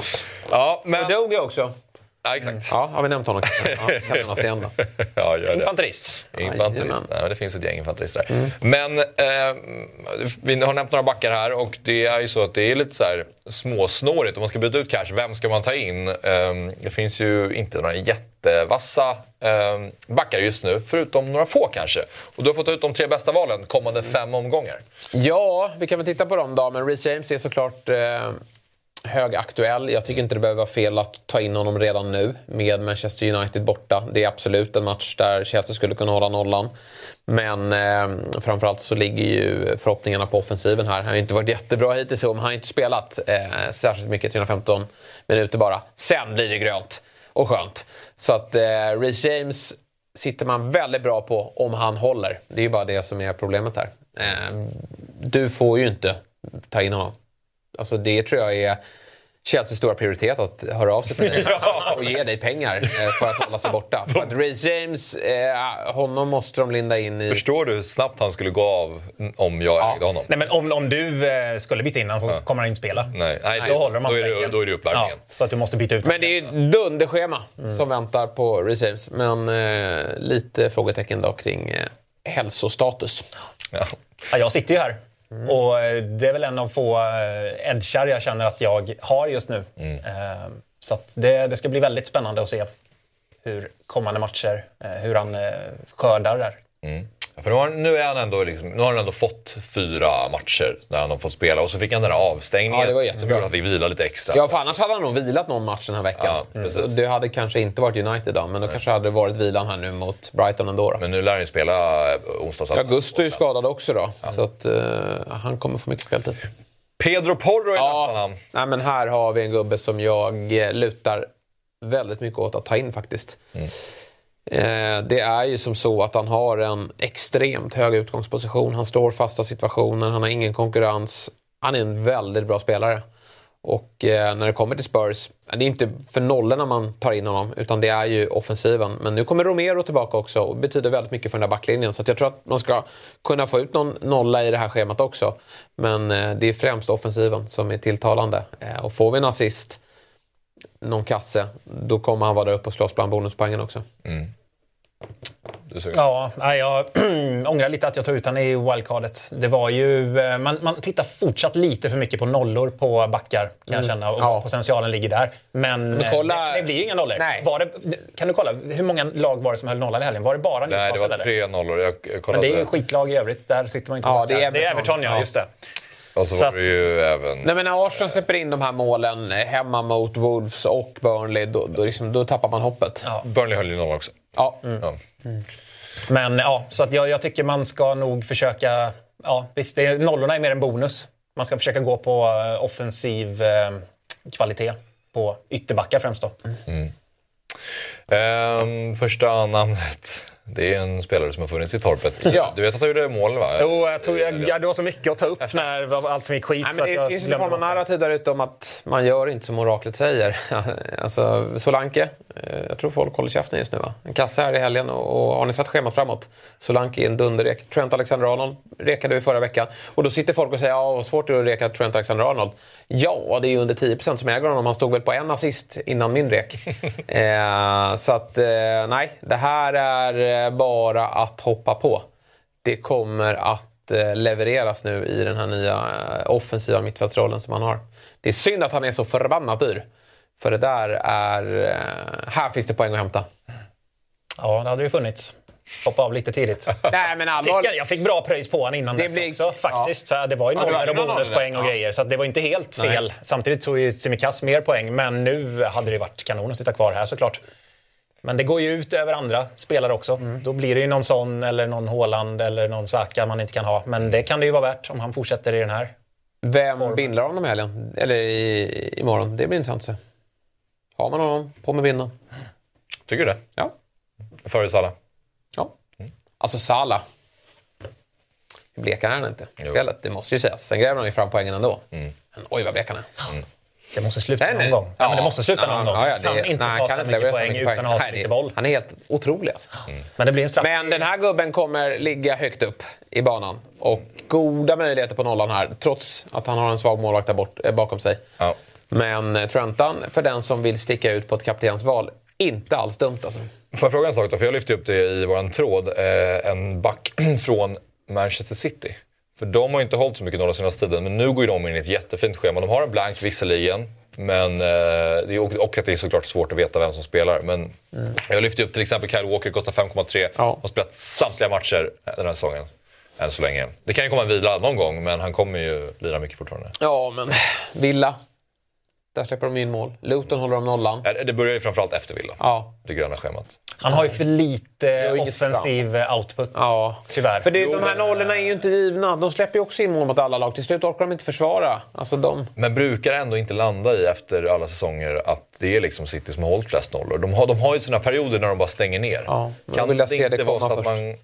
ja, men... Dog jag också. Ja, exakt. Ja, har vi nämnt honom kanske? Ja, kan nämnas igen då. Ja, gör det. Infanterist. Infanterist. Nej, men det finns ett gäng infanterister där. Men eh, vi har nämnt några backar här och det är ju så att det är lite så här småsnårigt. Om man ska byta ut cash, vem ska man ta in? Eh, det finns ju inte några jättevassa eh, backar just nu, förutom några få kanske. Och du har fått ut de tre bästa valen kommande fem omgångar. Ja, vi kan väl titta på dem då. Men Reece James är såklart eh, högaktuell. Jag tycker inte det behöver vara fel att ta in honom redan nu med Manchester United borta. Det är absolut en match där Chelsea skulle kunna hålla nollan. Men eh, framförallt så ligger ju förhoppningarna på offensiven här. Han har ju inte varit jättebra hittills, men han har inte spelat eh, särskilt mycket, 315 minuter bara. Sen blir det grönt och skönt. Så att eh, Reece James sitter man väldigt bra på om han håller. Det är ju bara det som är problemet här. Eh, du får ju inte ta in honom. Alltså det tror jag är Chelseas stora prioritet att höra av sig till dig och ge dig pengar eh, för att hålla sig borta. För att Reece James, eh, honom måste de linda in i... Förstår du hur snabbt han skulle gå av om jag ägde honom? Nej, men om, om du eh, skulle byta in honom så kommer han inte spela. Nej, nej, Då håller de då, är det, då är det uppvärmningen. Ja, så att du måste byta ut Men det är ju dunderschema som väntar på Reece James. Men eh, lite frågetecken då kring eh, hälsostatus. Ja. Ja, jag sitter ju här. Och eh, det är väl en av få eh, edgar jag känner att jag har just nu. Eh, Så det, det ska bli väldigt spännande att se hur kommande matcher, hur han skördar där. För nu har, nu, är han ändå liksom, nu har han ändå fått fyra matcher där han har fått spela och så fick han den här avstängningen. Ja, det var jättebra. att vi vilade lite extra. Ja, för annars hade han nog vilat någon match den här veckan. Ja. Och det hade kanske inte varit United då, men då kanske hade det varit vilan här nu mot Brighton ändå. Då. Men nu lär han ju spela eh, onsdags. Augusto är ju skadad också då, så att, eh, han kommer få mycket speltid. Pedro Porro är Ja. nästan han. Nej, men här har vi en gubbe som jag eh, lutar väldigt mycket åt att ta in faktiskt. Eh, Eh, det är ju som så att han har en extremt hög utgångsposition. Han står fasta situationer, han har ingen konkurrens. Han är en väldigt bra spelare. Och eh, när det kommer till Spurs, det är inte för nollorna man tar in honom, utan det är ju offensiven. Men nu kommer Romero tillbaka också och betyder väldigt mycket för den där backlinjen. Så att jag tror att man ska kunna få ut någon nolla i det här schemat också. Men eh, det är främst offensiven som är tilltalande. Och får vi en assist, någon kasse, då kommer han vara där uppe och slåss bland bonuspoängen också. Mm. Ja, jag ångrar lite att jag tog ut honom i wildcardet. Det var ju, eh, man, man tittar fortsatt lite för mycket på nollor på backar, kan jag känna. Och Ja. potentialen ligger där. Men, Men kolla- det, det blir ju inga nollor. Nej. Var det, kan du kolla, hur många lag var det som höll nollan i helgen? Var det bara Nej, det Newcastle? var tre nollor. Jag, jag Men det är ju skitlag i övrigt. Där sitter man inte Ja, det är det är Everton. Ja. Just det. Och så, så var att- det ju även... Nej, men när Arsenal släpper in de här målen eh, hemma mot Wolves och Burnley, då, då, liksom, då tappar man hoppet. Ja. Burnley höll ju noll också. Ja. Ja. Men ja, så att jag, jag tycker man ska nog försöka... Ja, visst, det är, nollorna är mer en bonus. Man ska försöka gå på eh, offensiv eh, kvalitet på ytterbackar främst då. Ehm, första namnet. Det är en spelare som har funnits i torpet. Ja. Du vet att han gjorde mål va? Jo, jag tog, jag, jag, det var så mycket att ta upp när allt som gick skit. Nej, men att det finns en glömde form av narrativ där ute om att man gör inte som oraklet säger. alltså, Solanke, eh, jag tror folk håller käften just nu va? En kasse här i helgen och, och har ni satt schemat framåt? Solanke är en dunderrek. Trent Alexander-Arnold rekade vi förra veckan. Och då sitter folk och säger ja, vad svårt det är att reka Trent Alexander-Arnold. Ja, det är ju under 10% som äger honom. Han stod väl på en assist innan min rek. eh, så att, eh, nej, det här är eh, bara att hoppa på. Det kommer att eh, levereras nu i den här nya eh, offensiva mittfältsrollen som han har. Det är synd att han är så förbannat dyr. För det där är... eh, Här finns det poäng att hämta. Ja, det hade ju funnits. Hoppa av lite tidigt. Nej, men allvar... fick jag, fick bra pröjs på honom innan Det dess blir- också faktiskt. För det var ju Ja, nollor hade och några bonuspoäng och ja. grejer. Så det var inte helt Nej. fel. Samtidigt tog ju Tsimikas mer poäng. Men nu hade det varit kanon att sitta kvar här såklart. Men det går ju ut över andra spelare också. Mm. Då blir det ju någon sån eller någon Håland eller någon Saka man inte kan ha. Men det kan det ju vara värt om han fortsätter i den här. Vem bindlar honom i helgen? Eller i, imorgon? Det blir intressant att se. Har man honom, på med bindeln. Tycker du det? Ja. Före Salah? ja. Alltså Sala. Hur blek han är inte Jo. spelet, det måste ju sägas. Sen gräver han ju fram poängen ändå. Men oj vad blek han är. Det måste sluta Nej, någon gång. Ja, men det måste sluta någon gång. Ja, ja, kan det- inte nej, ta kan så inte mycket poäng utan att ha så Nej, det- mycket boll. Han är helt otrolig alltså. Men det blir en straff. Men den här gubben kommer ligga högt upp i banan. Och goda möjligheter på nollan här, trots att han har en svag målvakt där bort, eh, bakom sig. Ja. Men eh, Trentan, för den som vill sticka ut på ett kaptensval, inte alls dumt alltså. Får jag fråga en sak då? För jag lyfte upp det i våran tråd. Eh, en back från Manchester City. För de har ju inte hållit så mycket nolla senaste tiden, men nu går ju de in i ett jättefint schema. De har en blank visserligen, men, eh, och, att det är såklart svårt att veta vem som spelar. Men jag lyfte upp till exempel Kyle Walker, kostar 5,3. Ja. Har spelat samtliga matcher den här säsongen. Än så länge. Det kan ju komma en vila någon gång, men han kommer ju lira mycket fortfarande. Ja, men Villa. Där släpper de in mål. Luton håller de nollan. Det börjar ju framförallt efter vila, Ja. det gröna schemat. Han har ju för lite offensiv output. Ja. Tyvärr. För det, Jo, de här nollorna är ju inte givna. De släpper ju också in mål mot alla lag. Till slut orkar de inte försvara. Alltså de... Men brukar ändå inte landa i efter alla säsonger att det är liksom City som har hållit flest nollor. De har, de har ju sina perioder när de bara stänger ner. Ja, men då vill jag se det komma först. man...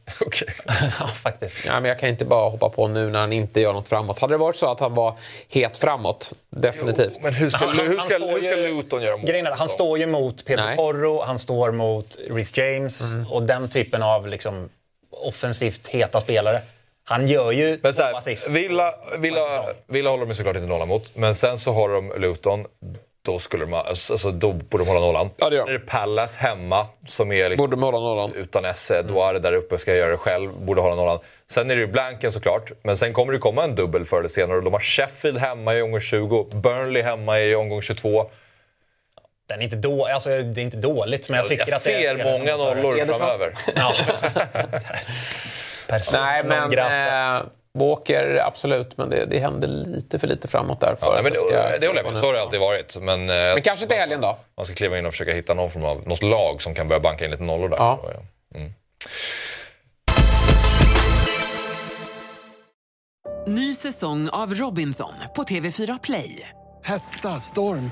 Ja, faktiskt. Ja, men jag kan inte bara hoppa på nu när han inte gör något framåt. Hade det varit så att han var het framåt, definitivt. Men hur ska, hur han ska, står hur ska ju- Luton göra mål? Grejen är, han står ju mot Pedro Nej. Porro, han står mot Reece James Mm. och den typen av liksom, offensivt heta spelare. Han gör ju Men två här, assist. Villa, Villa. Villa håller de ju såklart inte nollan mot. Men sen så har de Luton. Då, skulle de, alltså, då borde de hålla nollan. Ja, det gör. Är det Palace hemma som är liksom Borde de hålla nollan. utan Esse. Duare där uppe ska göra det själv, borde hålla nollan. Sen är det ju blanken såklart, men sen kommer det komma en dubbel förr eller senare. De har Sheffield hemma i omgång 20, Burnley hemma i omgång 22. Den är inte då, alltså, det är inte dåligt, men jag tycker Jag att det är ser spelare som många nollor framöver. Ja. Persona Nej, men eh, Walker, absolut. Men det, det händer lite för lite framåt där. För Ja, men det, ska det håller jag med Så har det alltid varit. Men, eh, Men kanske till helgen då. man ska kliva in och försöka hitta någon form av, något lag som kan börja banka in lite nollor där. Ja. Så, ja. Ny säsong av Robinson på TV4 Play. Hetta, storm,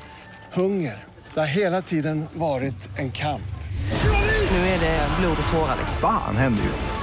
hunger. Det har hela tiden varit en kamp. Nu är det blod och tårar. liksom. Fan händer just nu.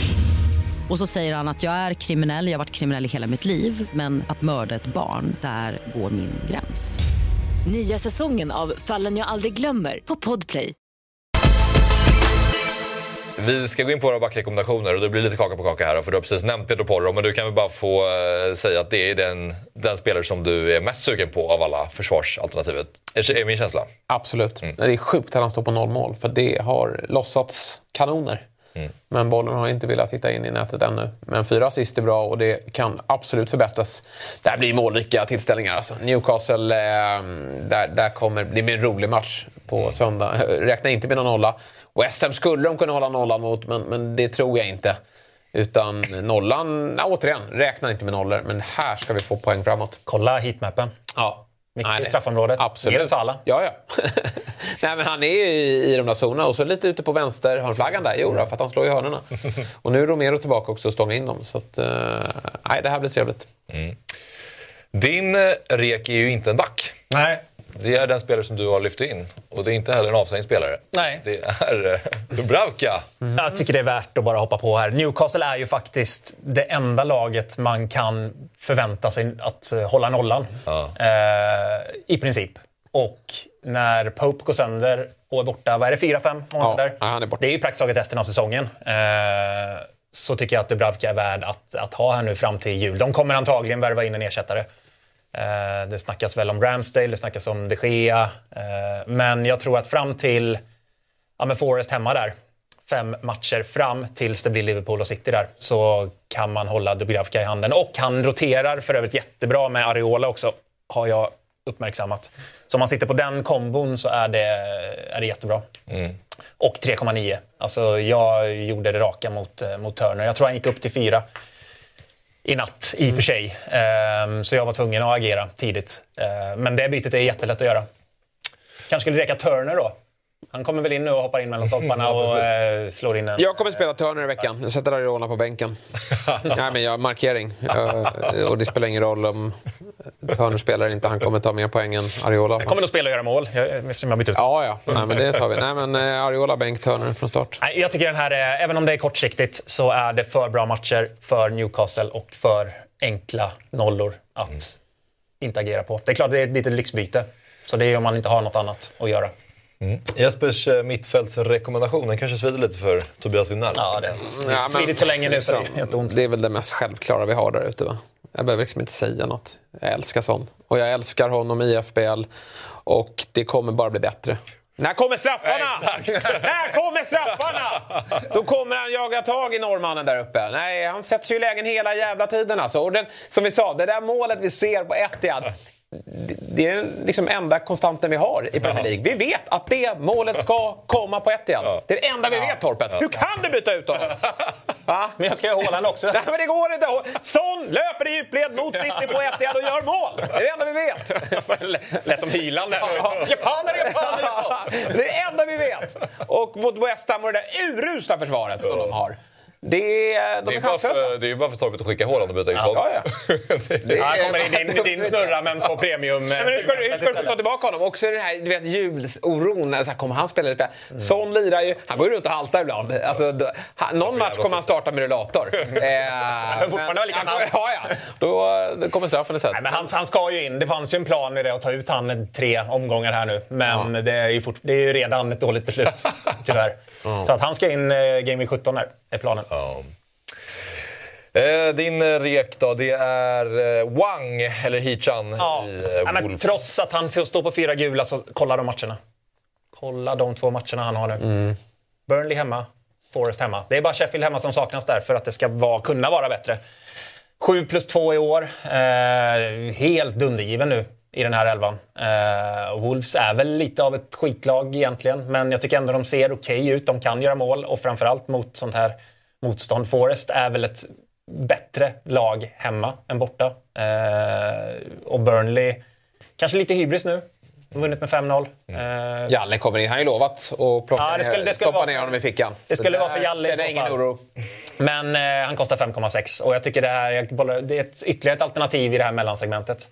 Och så säger han att jag är kriminell, jag har varit kriminell i hela mitt liv men att mörda ett barn, där går min gräns. Nya säsongen av Fallen jag aldrig glömmer på Podplay. Vi ska gå in på våra backrekommendationer och det blir lite kaka på kaka här. För du har precis nämnt Pedro Porro, men du kan väl bara få eh, säga att det är den, den spelare som du är mest sugen på av alla försvarsalternativet. Är, är min känsla. Absolut. Det är sjukt att han står på noll mål. För det har lossats kanoner. Men bollen har inte velat hitta in i nätet ännu. Men fyra assist är bra och det kan absolut förbättras. Där blir målrika tillställningar. Alltså. Newcastle, eh, där, där kommer, det blir en rolig match på söndag. Räkna inte med någon nolla. West Ham skulle de kunna hålla nollan mot, men, men det tror jag inte. Utan nollan, återigen, räkna inte med nollor. Men här ska vi få poäng framåt. Kolla heatmappen. Ja. Mycket Nej, i det- straffområdet. Absolut. Mer än Salah. Ja, ja. Nej, men han är ju i, i de där zonerna och så lite ute på vänster hörnflaggan där. Jo, då, för att han slår i hörnorna. och nu är Romero tillbaka också och stångar in dem. Så att, eh, nej, det här blir trevligt. Din eh, rek är ju inte en back. Nej. Det är den spelare som du har lyft in. Och det är inte heller en avstängd spelare. Nej. Det är eh, Dubravka. Jag tycker det är värt att bara hoppa på här. Newcastle är ju faktiskt det enda laget man kan förvänta sig att eh, hålla nollan. Eh, I princip. Och när Pope går sönder och är borta, vad är det, fyra, fem månader? Ja, han är borta. Det är ju praktiskt taget resten av säsongen. Eh, så tycker jag att Dubravka är värd att, att ha här nu fram till jul. De kommer antagligen värva in en ersättare. Eh, det snackas väl om Ramsdale, det snackas om de Gea. Eh, men jag tror att fram till ja, men Forest hemma där, fem matcher fram tills det blir Liverpool och City där, så kan man hålla Dubravka i handen. Och han roterar för övrigt jättebra med Areola också, har jag uppmärksammat. Så om man sitter på den kombon så är det, är det jättebra. Mm. Och 3,9. Alltså jag gjorde det raka mot, eh, mot Turner. Jag tror han gick upp till 4 i natt i och för sig. Um, så jag var tvungen att agera tidigt. Uh, men det bytet är jättelätt att göra. Kanske skulle räcka Turner då. Han kommer väl in nu och hoppar in mellan stolparna och eh, slår in en... Jag kommer spela Turner i veckan. Jag sätter Ariola på bänken. Nej, men jag markering. Och det spelar ingen roll om Turner spelar inte. Han kommer ta mer poäng än Ariola. Han kommer nog spela och göra mål eftersom jag bytt ut. Ja, ja. Nej, men det tar vi. Nej, men eh, Ariola, bänk, Turner från start. Nej, jag tycker den här, är, även om det är kortsiktigt, så är det för bra matcher för Newcastle och för enkla nollor att mm. inte agera på. Det är klart, det är ett litet lyxbyte. Så det är om man inte har något annat att göra. Mm. Jespers eh, mittfältsrekommendation, den kanske svider lite för Tobias Winnell? Ja, det har svidit så länge nu så det är ont. Det är väl det mest självklara vi har där ute va? Jag behöver liksom inte säga något. Jag älskar sån. Och jag älskar honom i FBL. Och det kommer bara bli bättre. När kommer straffarna? När kommer straffarna? Då kommer han jaga tag i norrmannen där uppe. Nej, han sätts ju i lägen hela jävla tiden alltså. Och den, som vi sa, det där målet vi ser på Etihad det är liksom enda konstanten vi har i Premier League. Vi vet att det målet ska komma på ett igen. Det är det enda vi vet, Torpet. Hur kan du byta ut honom? Va? Men jag ska ju Haaland också. Nej, men det går inte. Son löper i djupled mot City på ett och gör mål. Det är det enda vi vet. Lät som hylan där. Japaner, japaner, japaner. Det är det enda vi vet. Och mot West Ham och det där urusla försvaret som de har. Det är, de det, är bara för, det är bara för Torpet att skicka Haaland och byta ja, ja, ja. det ja, kommer in din, din snurra men på premium. Ja, men hur ska, hur ska du ta tillbaka honom? Också den här du vet, julsoron. Alltså, kommer han spela lite? Mm. Son lirar ju. Han går ju runt och haltar ibland. Alltså, då, han, någon match kommer han starta med rullator. eh, men fortfarande lika snabb. Ja, ja. Då, då kommer straffen istället. men han, han ska ju in. Det fanns ju en plan i det att ta ut han tre omgångar här nu. Men ja. det, är ju fort, det är ju redan ett dåligt beslut, tyvärr. Mm. Så att han ska in eh, Game 17 här, är planen. Ja. Eh, din eh, rek då, det är eh, Wang, eller Hichan ja. i eh, men Trots att han står på fyra gula, så kolla de matcherna. Kolla de två matcherna han har nu. Mm. Burnley hemma, Forest hemma. Det är bara Sheffield hemma som saknas där för att det ska vara, kunna vara bättre. 7 plus 2 i år. Eh, helt dundergiven nu i den här elvan. Eh, Wolves är väl lite av ett skitlag egentligen, men jag tycker ändå de ser okej okay ut. De kan göra mål och framförallt mot sånt här motstånd. Forest är väl ett bättre lag hemma än borta. Eh, och Burnley, kanske lite hybris nu. Vunnit med 5-0. Mm. Uh, Jalle kommer in. Han har ju lovat att plocka ja, det skulle, det skulle stoppa ner honom i fickan. Det skulle vara för Jalle i så ingen oro. Men uh, han kostar 5,6 och jag tycker det, här, det är ett, ytterligare ett alternativ i det här mellansegmentet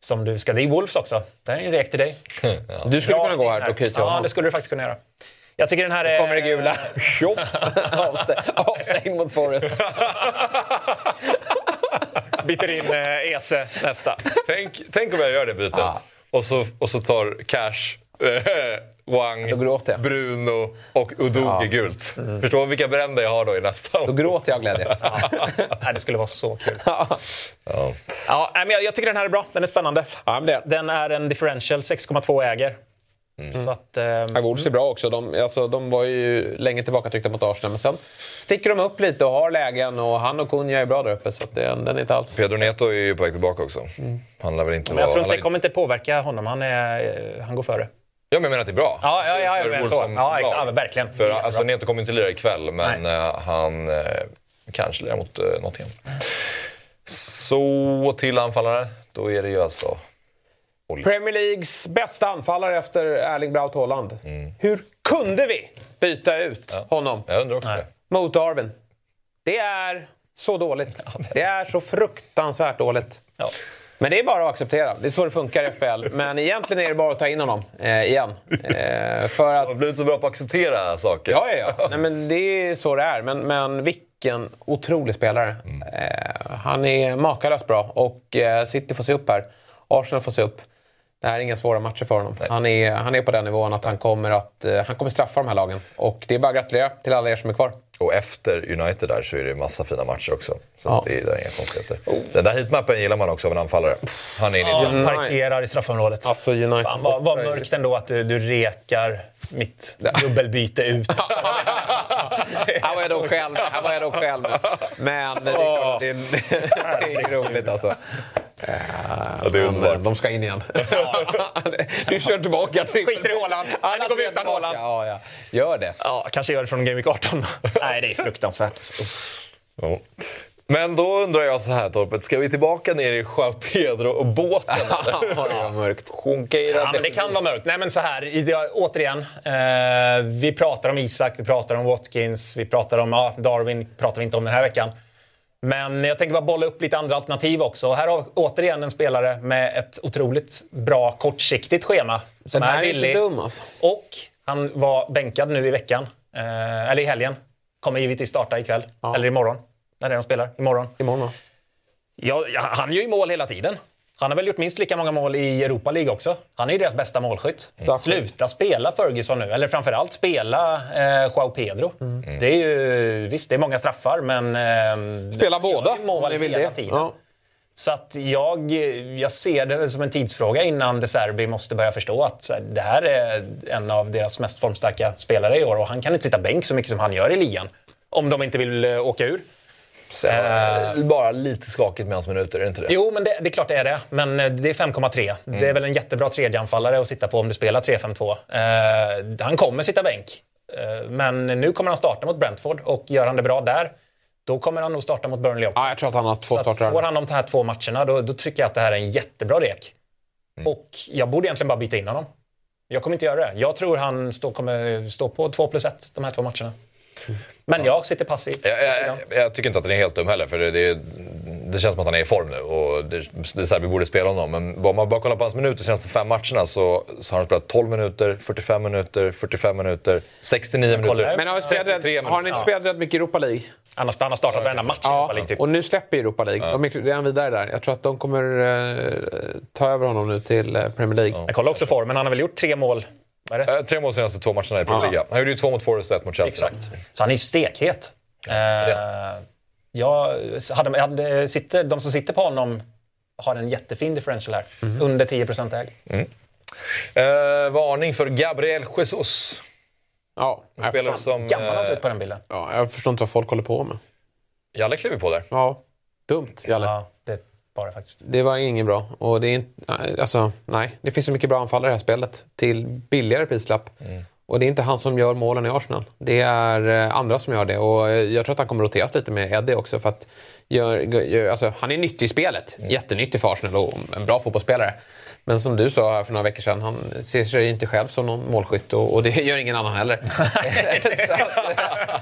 som du ska... Det är Wolves också. Det här är en rek till dig. ja. Du skulle Bra kunna gå här och knyta Ja, det skulle du faktiskt kunna göra. Jag tycker den här är... kommer det gula. Avstängd mot Forrest. Byter in eh, Ese nästa. Tänk, tänk om jag gör det bytet. Ah. Och, så, och så tar Cash eh, Wang, Bruno och Udogi ja. gult. Mm. Förstår vilka brända jag har då i nästa? Då gråter jag av glädje. ja. det skulle vara så kul. ja. Ja. men jag, jag, tycker den här är bra. Den är spännande. Ja, det. Den är en differential, 6,2 äger. Mm. Så att, eh, Wolves är bra också. De, alltså, de var ju länge tillbaka tryckta mot Arsenal. Men sen sticker de upp lite och har lägen. Och han och Kunja är bra där uppe. Så det, den är inte alls... Pedro Neto är ju på väg tillbaka också. Mm. Han lär väl inte men jag vara... tror inte det kommer inte påverka honom. Han, är, han går före. Ja, men jag menar att det är bra. Ja, ja, ja, ja, så. Som, ja, som ja verkligen. För, alltså, Neto kommer inte lira ikväll, men uh, han uh, kanske lirar mot uh, Nottingham. Så till anfallare, då är det ju alltså... Premier Leagues bästa anfallare efter Erling Braut Haaland. Mm. Hur kunde vi byta ut ja. honom? Jag undrar också Nej. det. Mot Darwin. Det är så dåligt. Det är så fruktansvärt dåligt. Ja. Men det är bara att acceptera. Det är så det funkar i FBL. Men egentligen är det bara att ta in honom eh, igen. Eh, för att... Du har blivit så bra på att acceptera saker. Ja, ja, ja. Nej, men det är så det är. Men, men vilken otrolig spelare. Mm. Eh, han är makalöst bra och eh, City får se upp här. Arsenal får se upp. Det här är inga svåra matcher för honom. Han är, han är på den nivån att han kommer, att, eh, han kommer straffa de här lagen. Och det är bara att gratulera till alla er som är kvar. Och efter United där så är det massa fina matcher också. Så Ja. det, är, inga konstigheter. Den där heatmappen gillar man också av en anfallare. Han är inne i Ja, parkerar i straffområdet. Alltså United... Fan, vad, vad mörkt ändå att du, du rekar mitt dubbelbyte ut. Här var jag då själv. Här var jag då själv. Men det är, klart, det är, det är roligt alltså. Ja, det är underbart. De ska in igen. du kör tillbaka. Till... Skiter i Haaland. Ja, Eller går vi utan Haaland. Ja, ja. Gör det. Ja, kanske gör det från Game Week 18. Nej, det är fruktansvärt. Ja. Men då undrar jag så här Torpet, ska vi tillbaka ner i Joao Pedro och båten? Ja, mörkt. Sjunka i Ja, men det kan vara mörkt. Nej, men så här, återigen. Eh, vi pratar om Isak, vi pratar om Watkins, vi pratar om ja, Darwin. pratar vi inte om den här veckan. Men jag tänker bara bolla upp lite andra alternativ också. Och här har vi återigen en spelare med ett otroligt bra kortsiktigt schema. Som Den här är billig. inte dum alltså. Och han var bänkad nu i veckan. Eh, eller i helgen. Kommer givetvis starta ikväll. Eller imorgon. När det är de spelar. Imorgon. Imorgon va? Ja, ja, han gör ju mål hela tiden. Han har väl gjort minst lika många mål i Europa League också. Han är ju deras bästa målskytt. Sluta spela Ferguson nu. Eller framförallt spela eh, Joao Pedro. Mm. Det är ju, visst, det är många straffar, men... Eh, Spela båda mål om ni hela. Tiden. Ja. Så att jag, jag ser det som en tidsfråga innan De Serbi måste börja förstå att det här är en av deras mest formstarka spelare i år och han kan inte sitta bänk så mycket som han gör i ligan. Om de inte vill eh, åka ur. Sen, bara lite skakigt med hans minuter, är det inte det? Jo, men det, det är klart det är det. Men eh, det är 5,3. Det är väl en jättebra tredjeanfallare att sitta på om du spelar 3-5-2. Eh, han kommer sitta bänk. Eh, men nu kommer han starta mot Brentford och gör han det bra där, då kommer han nog starta mot Burnley också. Ja, jag tror att han har två Så starter. får han de här två matcherna, då, då tycker jag att det här är en jättebra rek. Och jag borde egentligen bara byta in honom. Jag kommer inte göra det. Jag tror han stå, kommer stå på 2 plus 1 de här två matcherna. Men jag sitter passiv. Jag, jag, jag tycker inte att den är helt dum heller, för det, det, det känns som att han är i form nu. Och det, det är så här, vi borde spela honom. Men om man bara kollar på hans minuter de senaste fem matcherna så, så har han spelat 12 minuter, 45 minuter, 45 minuter, 69 minuter. Men har, spelat 33 rätt, har han inte spelat rätt mycket i Europa League? Han har, han har startat varenda match i Europa League. Typ. Och nu släpper Europa League. De är redan vidare där. Jag tror att de kommer eh, ta över honom nu till eh, Premier League. Jag kollar också formen. Han har väl gjort tre mål. Det? Eh, Tre mål senaste två matcherna i Premier. League. Han gjorde ju två mot Forest och ett mot Chelsea. Exakt. Så han är ju stekhet. Eh, jag hade, hade, sitter, de som sitter på honom har en jättefin differential här. Under 10 ägd. Mm. Eh, varning för Gabriel Jesus. Ja, spelare som... Gammal han ser eh, ut på den bilden. Ja, jag förstår inte vad folk håller på med. Jalle kliver på där. Ja, dumt, Jalle. Ja, det var det faktiskt. Det var ingen bra. Och det är inte, alltså, nej, det finns så mycket bra anfallare i det här spelet till billigare prislapp. Och det är inte han som gör målen i Arsenal. Det är eh, andra som gör det. Och eh, jag tror att han kommer roteras lite med Eddie också. För att gör, gör, alltså, han är nyttig i spelet. Jättenyttig för Arsenal och en bra fotbollsspelare. Men som du sa här för några veckor sedan, han ser sig inte själv som någon målskytt och, och det gör ingen annan heller.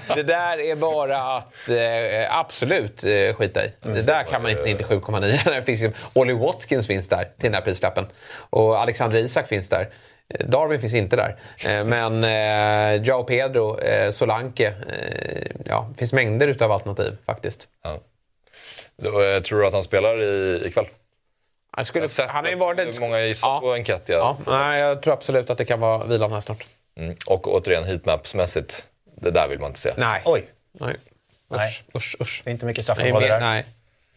Att, det där är bara att eh, absolut eh, skita i. Det där kan man inte in till 7,9. Det finns ju- Ollie Watkins finns där till den här prislappen. Och Alexander Isak finns där. Eh, Darwin finns inte där. Eh, Men eh, Joao Pedro, eh, Solanke. Eh, ja, det finns mängder utav alternativ faktiskt. Ja. Eh, tror du att han spelar i, ikväll? Jag skulle, han har ju varit... Många gissar på Enketia. Ja, nej, jag tror absolut att det kan vara vilan här snart. Mm. Och återigen, heatmaps-mässigt, det där vill man inte se. Nej. Oj. Nej. Nej. Usch, usch, usch. Det är inte mycket Nej, straffområde där. nej.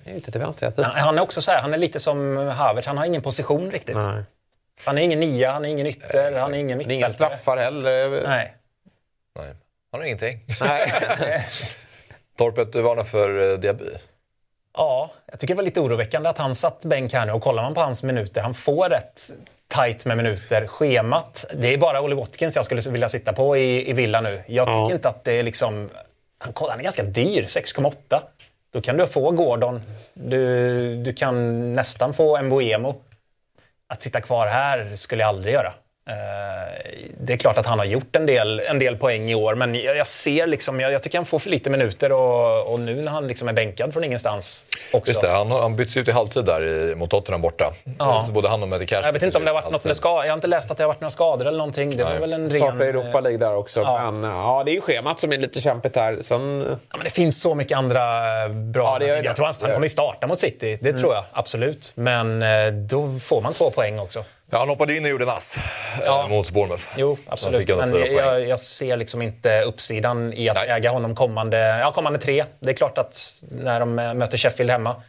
Är Ute till vänster hela tiden. Han, är också så här, han är lite som Havertz, han har ingen position riktigt. Nej. Han är ingen nia, han är ingen ytter, han är ingen mittfältare. straffar heller. Nej. Nej. Han har ingenting. Nej. Torpet, du varnar för uh, Diaby. Ja, jag tycker det var lite oroväckande att han satt bänk här nu och kollar man på hans minuter, han får rätt tajt med minuter. Schemat, det är bara Ollie Watkins jag skulle vilja sitta på i, i Villa nu. Jag tycker Ja. inte att det är liksom... Han, han är ganska dyr, 6,8. Då kan du få Gordon, du, du kan nästan få Mbuemo. Att sitta kvar här skulle jag aldrig göra. Eh, Det är klart att han har gjort en del, en del poäng i år, men jag, jag ser liksom, jag, jag tycker han får för lite minuter och, och nu när han liksom är bänkad från ingenstans också. Just det, han, han byts ut i halvtid där i, mot Tottenham borta. Ja. Så både han och Cash Jag vet inte om det har varit något med skador. Jag har inte läst att det har varit några skador eller någonting. Det var Nej. väl en ren... Startar Europa League där också. Ja. Men ja, det är ju schemat som är lite kämpigt här. Sen, Ja, men det finns så mycket andra eh, bra... Ja, det gör det. jag tror han, han kommer starta mot City, det tror jag absolut. Men eh, då får man två poäng också. Ja, han hoppade in och gjorde en ass ja. mot Bournemouth. Jo, absolut. Men jag, jag, ser liksom inte uppsidan i att Nej. äga honom kommande, ja, kommande tre. Det är klart att när de möter Sheffield hemma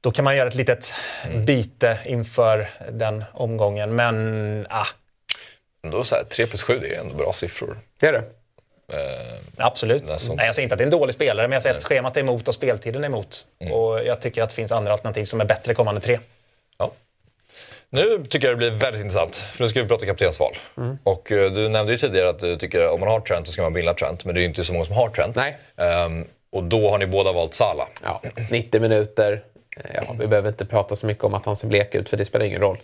då kan man göra ett litet mm. byte inför den omgången. Men, ah. Då så här, 3 plus 7 det är ändå bra siffror. Det är det. Eh, Absolut. Nej, jag säger inte att det är en dålig spelare, men jag säger att schemat är emot och speltiden är emot. Mm. Och jag tycker att det finns andra alternativ som är bättre kommande tre. Ja. Nu tycker jag det blir väldigt intressant, för nu ska vi prata kaptensval. Mm. Och uh, du nämnde ju tidigare att du tycker att om man har Trent så ska man bilda Trent, men det är ju inte så många som har Trent. Nej. Um, och då har ni båda valt Salah. Ja, 90 minuter. Ja, vi behöver inte prata så mycket om att han ser blek ut, för det spelar ingen roll.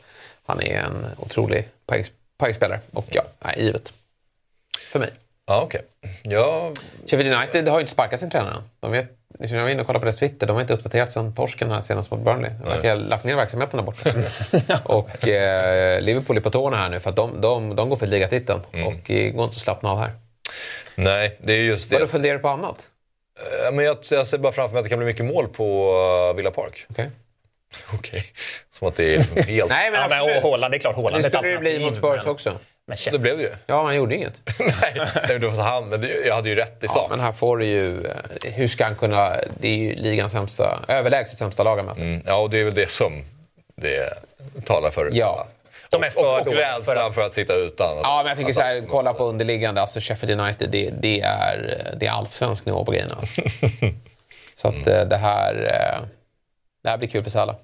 Han är en otrolig poängspelare och ja, nej, givet. För mig. Ja, okej. Okay. Ja. Sheffield United har ju inte sparkat sin tränare De vet, jag var inne och kollade på deras Twitter. De har inte uppdaterat sen torsken här senast mot Burnley. De verkar ha lagt ner verksamheten där borta. och eh, Liverpool är på tårna här nu för att de, de, de går för ligatiteln. Mm. Och det går inte att slappna av här. Nej, det är just det. Vad funderar du på annat? Uh, men jag, jag, ser bara framför mig att det kan bli mycket mål på uh, Villa Park. Okay. Okej. Som att det är helt... Nej, men, ja, men Håland, det är klart. Håland det skulle det bli mot Spurs men... också. Men det blev det ju. Ja, han gjorde inget. Nej, det var han, men jag hade ju rätt i sak. Ja, men här får du ju... Eh, hur ska han kunna... Det är ju ligans sämsta, överlägset sämsta lag han mm, Ja, och det är väl det som det talar för. Ja. De är för och, och rädslan för att... för att sitta utan. Ja, men jag tycker så här, kolla på underliggande. Alltså Sheffield United, det, det är, det är allsvensk nivå på grejerna. Alltså. så att mm. det här... Eh, det här blir kul för Salah.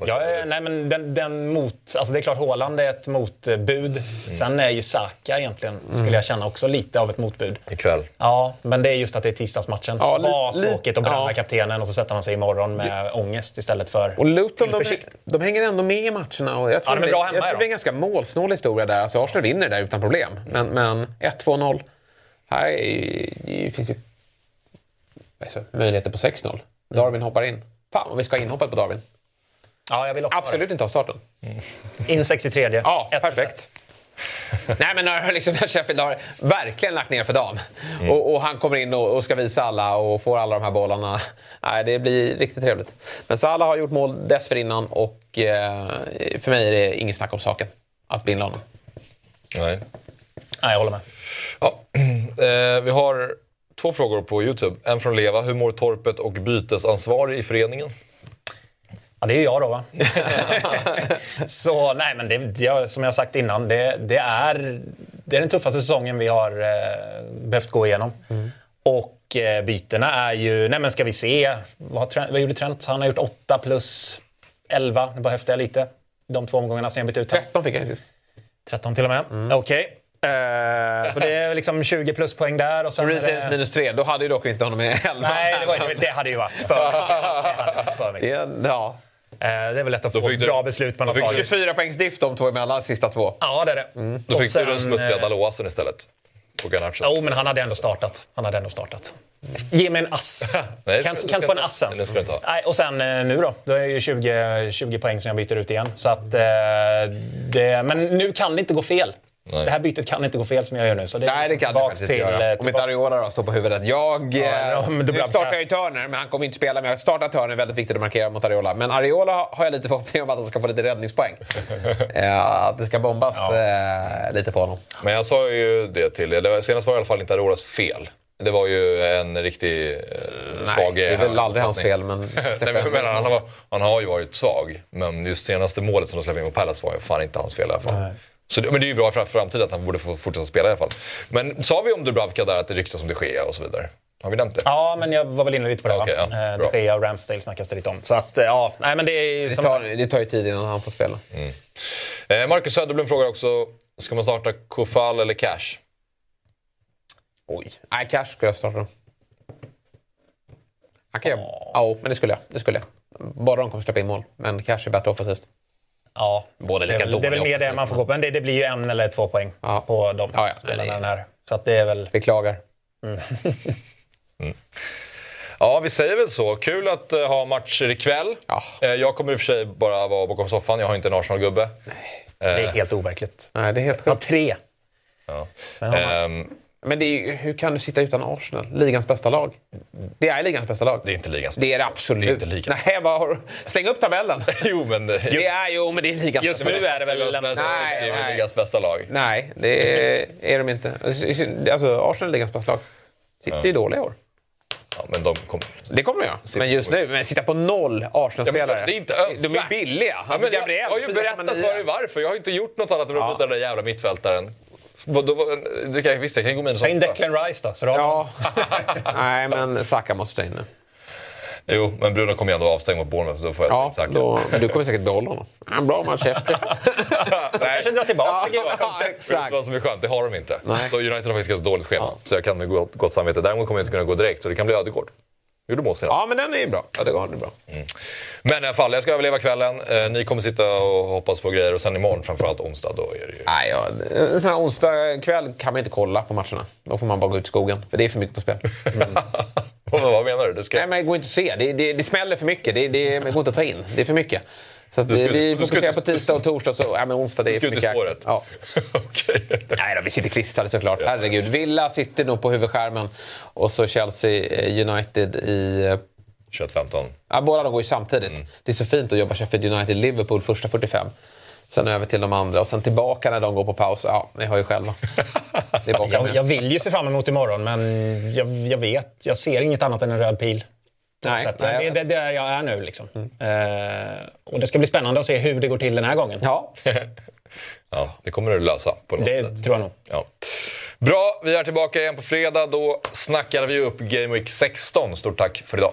Ja, nej, men den, den mot, alltså det är klart Håland är ett motbud. Mm. Sen är ju Saka egentligen, skulle mm. jag känna, också lite av ett motbud. Ikväll. Ja, men det är just att det är tisdagsmatchen. Ja, Vad tråkigt att bränna ja. kaptenen och så sätter han sig imorgon med ja. ångest istället för Och Luton, de, de, hänger ändå med i matcherna. Och jag tror, ja, de är bra hemma, jag tror det är en ganska målsnål historia där. Alltså Arsenal vinner där utan problem. Men, men 1-2-0. Här är, det finns ju alltså, möjligheter på 6-0. Darwin hoppar in. Fan, vi ska ha inhoppet på Darwin. Ja, jag vill också Absolut inte ha starten. Mm. In 63. Ja, perfekt. Nej men när, liksom, Sheffield har verkligen lagt ner för dagen. Mm. Och, och, han kommer in och, och, ska visa alla och får alla de här bollarna. Nej, det blir riktigt trevligt. Men Salah har gjort mål dessförinnan och eh, för mig är det inget snack om saken att binda honom. Nej. Nej, jag håller med. Ja, eh, vi har två frågor på Youtube. En från Leva. Hur mår Torpet och bytesansvarig i föreningen? Ja, det är jag då va? så nej, men det, som jag sagt innan, det, det, är, det är den tuffaste säsongen vi har eh, behövt gå igenom. Mm. Och eh, bytena är ju, nej men ska vi se, vad, vad gjorde Trent? Han har gjort 8 plus 11, nu bara höftar jag lite. De två omgångarna sen jag bytte ut 13 fick han 13 till och med, mm. okej. Okay. Uh, så det är liksom 20 pluspoäng där. Och sen det... minus 3, då hade ju dock inte honom med 11. Nej, det, var, det hade ju varit för mycket. För mycket. ja. Eh, det är väl lätt att få ett bra beslut man har tagit. 24 poängs diff de två emellan, sista två. Ja, det är det. Mm. Då fick sen, du den smutsiga eh, Daloasen istället. Jo, men han hade ändå startat. Han hade ändå startat. Ge mig en ass. Nej, kan kan inte få en ass ens. Nej, och sen eh, nu då. Då är det ju 20, 20 poäng som jag byter ut igen. Så att, det, men nu kan det inte gå fel. Nej. Det här bytet kan inte gå fel som jag gör nu. Så det Nej, det kan det faktiskt till, göra. Eh, Om inte Ariola då står på huvudet. Jag ja, eh, nu startar jag ju Turner, men han kommer inte spela. Men jag startar Turner, är väldigt viktigt att markera mot Ariola. Men Ariola har jag lite förhoppning om att han ska få lite räddningspoäng. att det ska bombas ja. eh, lite på honom. Men jag sa ju det till er. Senast var det i alla fall inte Ariolas fel. Det var ju en riktig eh, svag... Nej, det är väl aldrig hans fel, men... Nej, men, men han, har, han har ju varit svag. Men just senaste målet som de släppte in på Palace var ju fan inte hans fel i alla fall. Nej. Så, men det är ju bra för framtiden att han borde få fortsätta spela i alla fall. Men sa vi om Dubravka där att det ryktas om de Gea och så vidare? Har vi nämnt det? Ja, men jag var väl inne lite på det. Okay, ja, eh, de Gea och Ramsdale snackas det lite om. Så att, eh, ja, nej, men det, är, det, tar, det tar ju tid innan han får spela. Mm. Eh, Marcus Söderblom frågar också, ska man starta Kofal eller Cash? Oj. Nej, Cash skulle jag starta. Han kan oh. Ja, men det skulle jag. Det skulle jag. Bara de kommer släppa in mål. Men Cash är bättre offensivt. Ja, Båda lika det, det är väl mer det man får gå på. Men det, det blir ju en eller två poäng ja. på de ja, ja. spelarna. Den här. Så att det är väl... Beklagar. Mm. mm. Ja, vi säger väl så. Kul att uh, ha matcher ikväll. Ja. Uh, jag kommer i och för sig bara vara bakom soffan. Jag har inte en Arsenal-gubbe. Uh, det är helt overkligt. Nej, det är helt sjukt. Tre. Ja. Um, Men är, hur kan du sitta utan Arsenal? Ligans bästa lag. Det är ligans bästa lag. Det är inte ligans Det är det absolut. Det är inte ligans Nej, du? Släng upp tabellen. jo, men... Det är, jo, men det är ligans Just nu är det väl... Nej, det är ligans bästa lag. Nej, det är, är de inte. Alltså, Arsenal är ligans bästa lag. Sitter ju dåliga i år. Ja, men de kommer... Det kommer de göra. Men just nu, men sitta på noll Arsenal-spelare. Ja, det är inte önskvärt. De är billiga. Ja, Alltså, men jag, Gabriel, jag har ju berättat för dig varför. Jag har inte gjort något annat än att Ja. byta den där jävla mittfältaren. Det kan, visst, jag kan gå minus Ta in åtta. Declan Rice då. Så då Ja. Nej, men Saka måste ta in nu. Jo, men Bruno kommer ju ändå avstängd mot Bournemouth. Så då får jag Ja, exakt. då, du kommer säkert behålla honom. En bra match efter. kanske dra tillbaka Ja, du exakt. vad som är skönt? Det har de inte. Nej. Så United har faktiskt ett dåligt schema. Så jag kan med gott, gott samvete. Däremot kommer jag inte kunna gå direkt, så det kan bli Ödegård. Gjorde mål senast. Ja, men den är ju bra. Ja, det går det är bra. Men i alla fall, jag ska överleva kvällen. Eh, ni kommer sitta och hoppas på grejer och sen imorgon, framförallt onsdag, då är det ju... Nej, ja, en sån här onsdag kväll kan man inte kolla på matcherna. Då får man bara gå ut i skogen, för det är för mycket på spel. vad menar du? du ska... Nej, men det går inte att se. Det, det, det smäller för mycket. Det, det, det går inte att ta in. Det är för mycket. Så att ska- vi fokuserar på tisdag och torsdag. Så, ja, men onsdag det är för mycket. spåret? Ja. Nej då, vi sitter klistrade såklart. Herregud. Villa sitter nog på huvudskärmen. Och så Chelsea eh, United i... eh, 21-15. Ja, båda de går ju samtidigt. Mm. Det är så fint att jobba Sheffield United, Liverpool första 45. Sen över till de andra och sen tillbaka när de går på paus. Ja, ni har ju själva. Det är Jag, jag vill ju se fram emot imorgon, men jag, jag vet. Jag ser inget annat än en röd pil. Nej, så att, nej, det, jag det är där jag är nu. Liksom. Eh, och det ska bli spännande att se hur det går till den här gången. Ja, Ja, det kommer du lösa på något det sätt. tror jag nog. Ja. Bra, vi är tillbaka igen på fredag. Då snackar vi upp Game Week 16. Stort tack för idag.